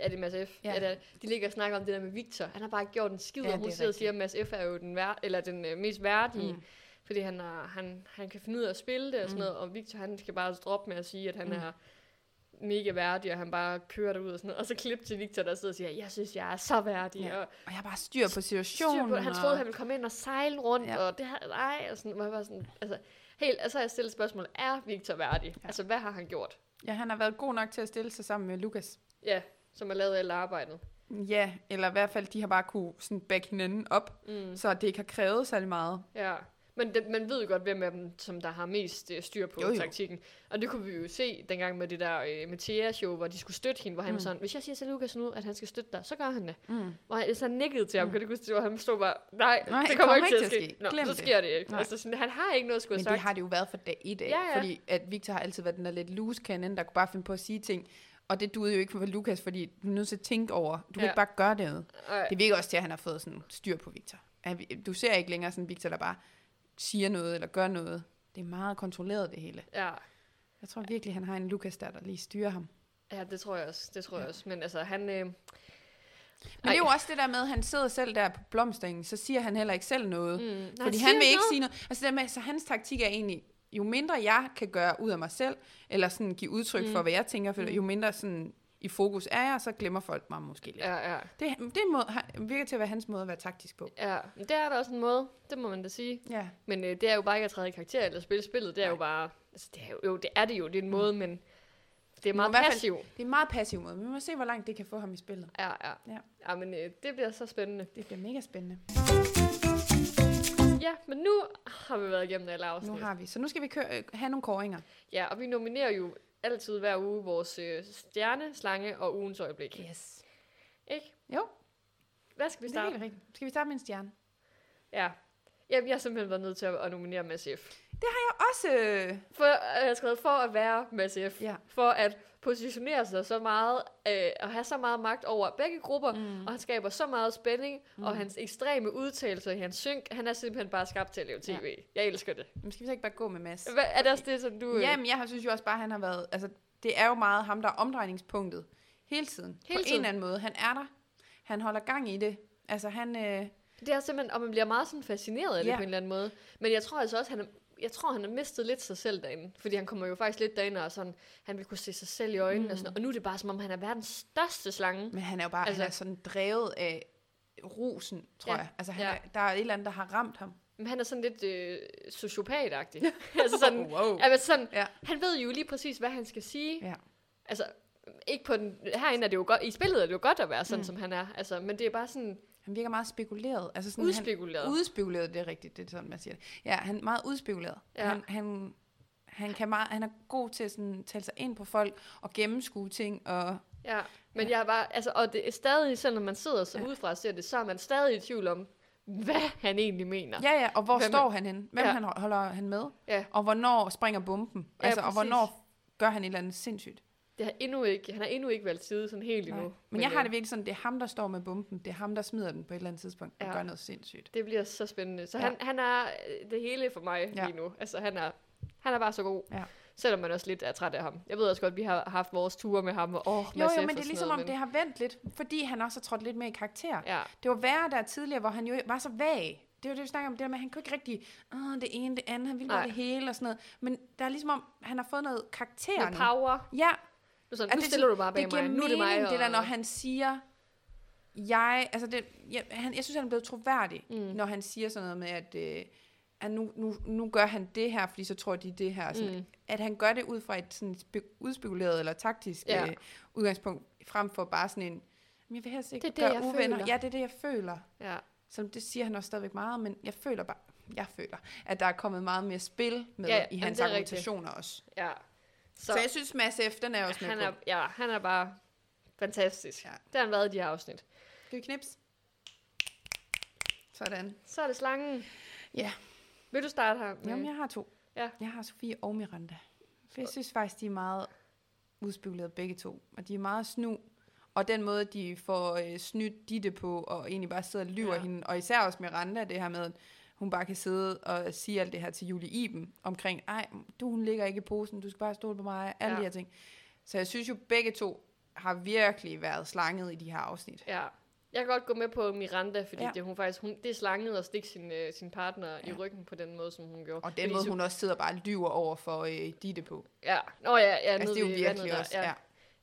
Er det Mads F? Ja. Er det, de ligger og snakker om det der med Victor. Han har bare gjort en skid, Ja, og hun er sidder og siger, at Mads F er jo den, vær, eller den øh, mest værdige. Mm. Fordi han, er, han, han kan finde ud af at spille det og sådan Mm. noget. Og Victor, han skal bare droppe med at sige, at han Mm. er mega værdig, og han bare kører derud og sådan noget. Og så klip til Victor, der sidder og siger, jeg synes, jeg er så værdig. Ja. Og Og jeg bare styr på styr situationen. på, han og- troede, han ville komme ind og sejle rundt, Ja. og det her, nej, og sådan, hvor jeg var sådan, altså, helt, altså jeg stillet spørgsmål, er Victor værdig? Ja. Altså, hvad har han gjort? Ja, han har været god nok til at stille sig sammen med Lukas. Ja, som har lavet alt arbejdet. Ja, eller i hvert fald, de har bare kunne sådan back hinanden op, Mm. så det ikke har krævet særlig meget. Ja, men det, man ved jo godt, hvem af dem, som der har mest øh, styr på Jo, jo, taktikken. Og det kunne vi jo se dengang med det der øh, Mathia-show, hvor de skulle støtte hende, hvor han Mm. var sådan, hvis jeg siger til Lukas nu, at han skal støtte dig, så gør han det. Mm. Hvor han så nikkede til ham, Mm. kan du ikke huske, det, hvor han stod bare, nej, Nej, det kommer ikke til at ske. Glem Nå, det. så sker det ikke. Nej. Altså, sådan, han har ikke noget at skulle Men have det sagt. har det jo været for dag i dag, Ja, ja. fordi at Victor har altid været den der lidt loose cannon, der kunne bare finde på at sige ting. Og det duede jo ikke for Lukas, fordi du er nødt til at tænke over, du kan Ja. ikke bare gøre det. Det virker også til, at han har fået sådan styr på Victor. Du ser ikke længere sådan Victor, der bare siger noget eller gør noget. Det er meget kontrolleret det hele. Ja, Jeg tror virkelig, han har en Lukas der, der lige styrer ham. Ja, det tror jeg også. Det tror jeg Ja. også. Men altså, han... Øh, Men det er jo også det der med, at han sidder selv der på blomstringen, så siger han heller ikke selv noget. mm, Fordi siger han vil ikke noget. sige noget. Altså det der med, så hans taktik er egentlig, jo mindre jeg kan gøre ud af mig selv, eller sådan give udtryk mm. Mm. for, hvad jeg tænker, for Mm. jo mindre sådan i fokus er jeg, så glemmer folk mig måske lidt. Ja, ja. Det, det en måde, virker til at være hans måde at være taktisk på. Ja, det er da også en måde, det må man da sige. Ja. Men øh, det er jo bare ikke at træde i karakter eller spille spillet, det er Nej. jo bare, altså det er jo, jo, det er det jo, det er en måde, men det er meget i hvert fald- passivt. Det er en meget passiv måde, men vi må se, hvor langt det kan få ham i spillet. Ja, ja. Ja. ja men øh, det bliver så spændende. Det bliver mega spændende. Ja, men nu har vi været igennem alle afsnit. Nu har vi. Så nu skal vi køre, øh, have nogle koringer. Ja, og vi nominerer jo altid hver uge vores øh, stjerne, slange og ugens øjeblik. Yes. Ikke? Jo, Hvad skal vi det er starte? helt rigtigt. Skal vi starte med en stjerne? Ja. Jamen, jeg har simpelthen været nødt til at, at nominere Mads F. Og også... Øh, For, øh, jeg har skrevet for at være Mads F. ja. For at positionere sig så meget, øh, og have så meget magt over begge grupper, Mm. og han skaber så meget spænding, mm. og hans ekstreme udtalelser i hans synk, han er simpelthen bare skabt til at lave tv. Jeg elsker det. Men skal vi så ikke bare gå med Mads? Hvad, er det også det, som du... øh, Jamen, jeg synes jo også bare, at han har været... Altså, det er jo meget ham, der er omdrejningspunktet hele tiden. Hele på tiden. en eller anden måde. Han er der. Han holder gang i det. Altså, han... Øh, Det er simpelthen, og man bliver meget sådan fascineret af det Ja. på en eller anden måde. Men jeg tror altså også, han er, jeg tror, han har mistet lidt sig selv derinde. Fordi han kommer jo faktisk lidt derinde og sådan, han vil kunne se sig selv i øjnene mm. og sådan noget. Og nu er det bare som om, han er verdens største slange. men han er jo bare... Altså- Altså, han er sådan drevet af rosen, tror Ja. jeg. Altså, han Ja. er, der er et eller andet, der har ramt ham. Men han er sådan lidt øh, sociopatagtig. [LAUGHS] [LAUGHS] altså sådan, wow. men sådan, Ja. han ved jo lige præcis, hvad han skal sige. Ja. Altså, ikke på den, herinde er det jo godt, i spillet er det jo godt at være sådan, mm. Mm. som han er. Altså, men det er bare sådan Han virker meget spekuleret. Altså sådan, udspekuleret. Han, udspekuleret, det er rigtigt, det er sådan, man siger det. Ja, han er meget udspekuleret. Ja. Han, han, han, kan meget, han er god til at sådan, tale sig ind på folk og gennemskue ting. Og, Ja, men jeg er bare, altså, og det er stadig, selvom man sidder så Ja. udefra og ser det, så er man stadig i tvivl om, hvad han egentlig mener. ja, ja, og hvor Hvem- står han hen? Hvem Ja. ja. han holder han med? Ja. Og hvornår springer bomben? Ja, altså, og præcis. hvornår gør han et eller andet sindssygt? Det har endnu ikke, han har endnu ikke valgt side sådan helt endnu. Nej. Men jeg har øh, det virkelig sådan, det er ham, der står med bomben. Det er ham, der smider den på et eller andet tidspunkt og Ja. gør noget sindssygt. Det bliver så spændende. Så Ja. han, han er øh, det hele for mig Ja. lige nu. Altså, han er, han er bare så god. Ja. Selvom man også lidt er træt af ham. Jeg ved også godt, at vi har haft vores ture med ham. Og, åh, Jo, jo, men det er ligesom noget, om, det har vendt lidt, fordi han også har trådt lidt mere i karakter. Ja, Det var værre der tidligere, hvor han jo var så vag. Det var det, vi snakker om, det der med, at han kunne ikke rigtig, Åh, det ene, det andet, han ville bare det hele og sådan noget. Men der er ligesom om, han har fået noget karakter nu. power. Ja, Nu, sådan, nu det er stiller du bare bag det mig. Nu er det mening, mig. det der, og- når han siger, jeg, altså det, jeg, han, jeg synes, han er blevet troværdig, Mm. når han siger sådan noget med, at, øh, at nu, nu, nu gør han det her, fordi så tror de det her. Sådan, Mm. At han gør det ud fra et sådan spe- udspekuleret eller taktisk Ja. øh, udgangspunkt, frem for bare sådan en, "Men jeg vil helst ikke Det er det, gøre jeg uvenner. føler." Ja, det er det, jeg føler. Ja. Så det siger han også stadigvæk meget, men jeg føler bare, jeg føler, at der er kommet meget mere spil med Ja, i hans er argumentationer også. ja. Så, så jeg synes, Mads F., den er også med han på. er, ja, han er bare fantastisk. Ja. Ja. Det har han været i de her afsnit. Skal vi knips? Sådan. Så er det slangen. Ja. Vil du starte her? med- Jamen, jeg har to. Ja. Jeg har Sofie og Miranda. For jeg synes faktisk, de er meget udspekuleret begge to. Og de er meget snu. Og den måde, de får øh, snydt Ditte på, og egentlig bare sidder og lyver Ja. hende. Og især også Miranda, det her med, hun bare kan sidde og sige alt det her til Julie Iben, omkring, ej, du, hun ligger ikke i posen, du skal bare stole på mig, alle Ja. ja. de her ting. Så jeg synes jo, begge to har virkelig været slanget i de her afsnit. Ja. Jeg kan godt gå med på Miranda, fordi ja. Ja. det, hun faktisk, hun, det er slanget at stikke sin, øh, sin partner ja. i Ja. ryggen på den måde, som hun gjorde. Og den Fordi måde, hun også sidder og bare lyver over for øh, Ditte på. Ja, Nå, ja, ja Altså, det er jo virkelig også, der. ja.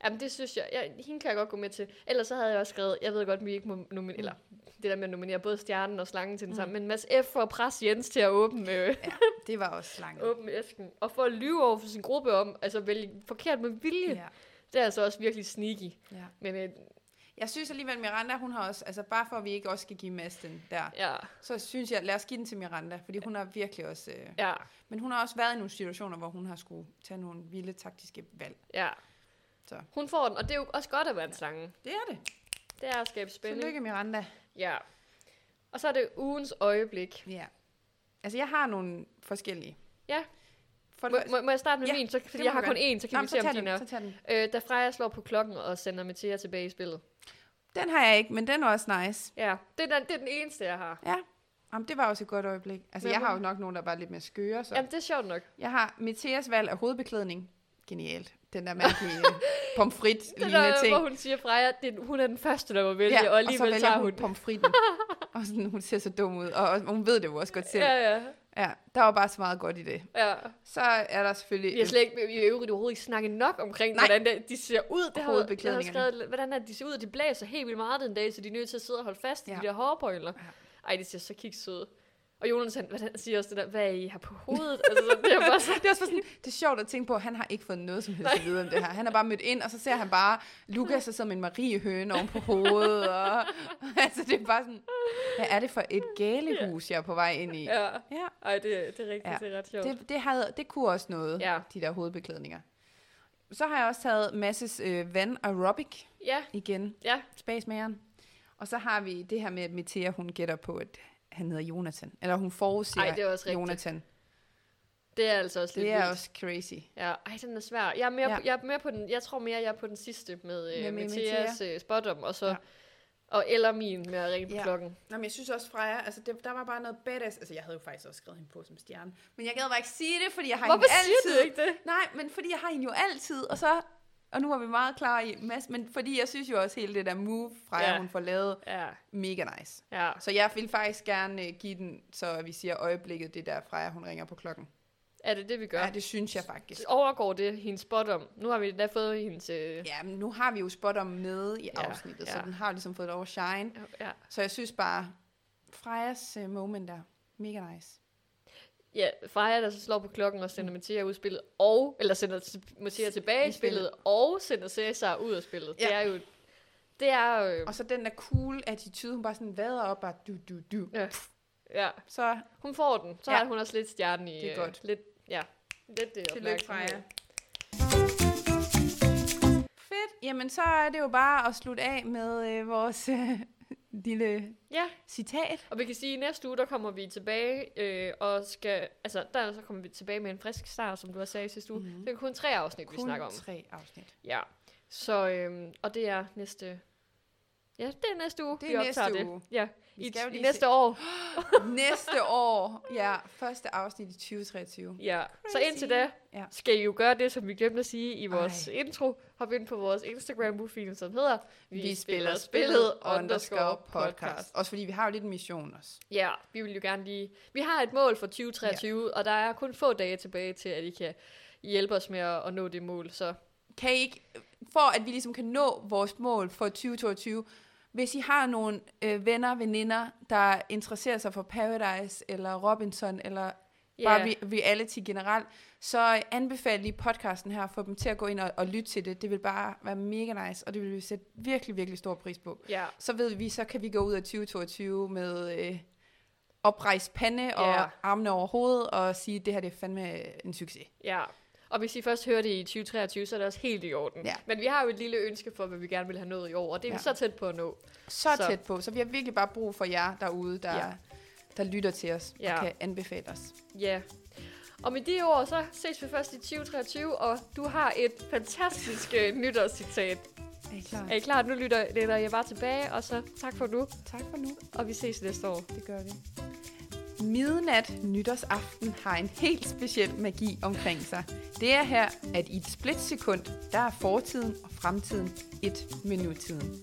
Jamen, det synes jeg, ja, hende kan jeg godt gå med til. Ellers så havde jeg også skrevet, jeg ved godt, at vi ikke må nominere, eller det der med at nominere både stjernen og slangen til den Mm. samme, men Mads F. for at presse Jens til at åbne, øh, Ja, det var også slanget. [LAUGHS] åbne æsken, og for at lyve over for sin gruppe om, altså vælge forkert med vilje, Ja, det er altså også virkelig sneaky. ja. Men øh, Jeg synes alligevel, Miranda, hun har også, altså bare for at vi ikke også skal give Mads den der, ja, så synes jeg, lad os give den til Miranda, fordi hun har virkelig også, øh, ja, men hun har også været i nogle situationer, hvor hun har skulle tage nogle vilde taktiske valg. ja. Så. Hun får den, og det er jo også godt at være en slange. Det er det. Det er at skabe spænding. Tillykke, Miranda. Ja. Og så er det ugens øjeblik. Ja. Altså, jeg har nogle forskellige. Ja. For Må, må, må jeg starte med Ja, min, så, fordi jeg har kun én, så kan Nå, vi se, om din den, er. Øh, da Freja slår på klokken og sender Mathia tilbage i spillet. Den har jeg ikke, men den er også nice. Ja, det er, den, det er den eneste, jeg har. Ja. Jamen, det var også et godt øjeblik. Altså, jeg har jo nok nogen, der var lidt mere skøre, så. Jamen, det er sjovt nok. Jeg har Meteas valg af hovedbeklædning. Genialt. Den der mærkelige pomfrit Det lignende ting. hvor hun siger, Freja, det, hun er den første, der må vælge, Ja, og alligevel og så tager hun hun. pomfritten. og sådan, hun ser så dum ud. Og, og hun ved det jo også godt selv. Ja, ja. Ja, der var bare så meget godt i det. Ja. Så er der selvfølgelig... Vi har slet ikke, i øvrigt overhovedet ikke snakket nok omkring, Nej. hvordan det, de ser ud. Det har, jeg har skrevet, hvordan er, de ser ud, og de blæser helt vildt meget den dag, så de er nødt til at sidde og holde fast i Ja. de der hårbøjler. Ja. Ej, det ser så kiksøde. Og Jonas, han, hvordan siger også det der, hvad I har på hovedet? altså, så, det er bare så, [LAUGHS] Det er også sådan, det er sjovt at tænke på, at han har ikke fået noget som helst at vide om det her. Han er bare mødt ind, og så ser han bare Lukas som en Mariehøne oven på hovedet. Og, [LAUGHS] altså, det er bare sådan, hvad er det for et galehus, jeg er på vej ind i? ja. Ja, Ej, det, det er rigtigt, Ja. det er ret sjovt. det, det, havde, det kunne også noget, Ja. de der hovedbeklædninger. Så har jeg også taget Masses øh, Van Aerobic Ja, igen, ja, Spacemageren. Og så har vi det her med, at Metea, hun gætter på, at han hedder Jonathan. Eller hun forudsiger Ej, det er også rigtigt. Jonathan. det er altså også lidt Det er vildt. også crazy. Ja, ej, den er svær. Jeg er mere, Ja. ja. jeg er mere på den, jeg tror mere, jeg er på den sidste med, Med- med, med Matthias uh, spottom, og så, Ja. og eller min med at ringe på Ja. klokken. Nå, men jeg synes også, Freja, altså det, der var bare noget badass. Altså, jeg havde jo faktisk også skrevet hende på som stjerne. Men jeg gad bare ikke sige det, fordi jeg har Hvorfor hende siger altid. du ikke det? Nej, men fordi jeg har hende jo altid, og så... Og nu var vi meget klar i masse, men fordi jeg synes jo også, hele det der move, Freja, Ja. hun får lavet, Ja, mega nice. ja. Så jeg vil faktisk gerne øh, give den, så vi siger øjeblikket, det der Freja, hun ringer på klokken. Er det det, vi gør? Ja, det synes jeg faktisk. Overgår det hendes spottom? Nu har vi da fået hendes... Øh, Ja, men nu har vi jo spot om med i Ja, afsnittet, så ja. den har ligesom fået lov at shine. ja. Så jeg synes bare, Frejas uh, moment der, mega nice. Ja, Freja, der så slår på klokken og sender Mathia ud af spillet, og, eller sender t- Mathia tilbage I spillet. og sender Cæsar ud af spillet. Ja. Det er jo... Det er jo... Og så den der cool attitude, hun bare sådan vader op, bare du, du, du. Ja. Ja, Så hun får den. Så Ja. har hun også lidt stjernen i... Det er øh, godt. Lidt, ja, lidt det tillykke. Freja. Fedt. Jamen, så er det jo bare at slutte af med øh, vores øh, lille Ja, citat. og vi kan sige, at næste uge, der kommer vi tilbage, øh, og skal, altså, der så kommer vi tilbage med en frisk start, som du har sagt sidste uge. Mhm. Mm-hmm. Det er kun tre afsnit, vi Kun snakker om. tre afsnit. Ja, så, øhm, og det er næste, ja, det er næste uge, Det er vi optager næste det. uge. Ja, Vi i, skal jo i lige næste se- år. [GASPS] Næste år, ja, første afsnit i 2023. Ja, så Crazy. indtil da Ja. skal I jo gøre det, som vi glemte at sige i vores. Ej. intro. Hop ind på vores Instagram-profil, som hedder Vi spiller spillet underscore podcast. Også fordi vi har jo lidt en mission også. Ja, vi vil jo gerne lige... Vi har et mål for 2023, ja. og der er kun få dage tilbage til, at I kan hjælpe os med at, at nå det mål. Så Kan I ikke, for at vi ligesom kan nå vores mål for 2022, hvis I har nogle øh, venner, veninder, der interesserer sig for Paradise, eller Robinson, eller ja, bare re- reality generelt, så anbefaler lige podcasten her, for dem til at gå ind og, og lytte til det. Det vil bare være mega nice, og det vil vi sætte virkelig, virkelig stor pris på. ja, Så ved vi, så kan vi gå ud af 2022 med øh, oprejst pande og Ja. armene over hovedet, og sige, at det her det er fandme en succes. ja. Og hvis I først hører det i 2023, så er det også helt i orden. Ja. Men vi har jo et lille ønske for, hvad vi gerne vil have nået i år, og det er Ja. vi så tæt på at nå. Så, Så. tæt på, så vi har virkelig bare brug for jer derude, der, Ja. Der lytter til os og Ja. kan anbefale os. Ja. Og med de ord, så ses vi først i 2023, og du har et fantastisk øh, nytårscitat. Er I klar? Er I klar? Nu lytter, lytter jeg bare tilbage, og så tak for nu, Tak for nu. og vi ses næste år. Det gør vi. Midnat nytårsaften har en helt speciel magi omkring sig. Det er her, at i et splitsekund, der er fortiden og fremtiden et med nutiden.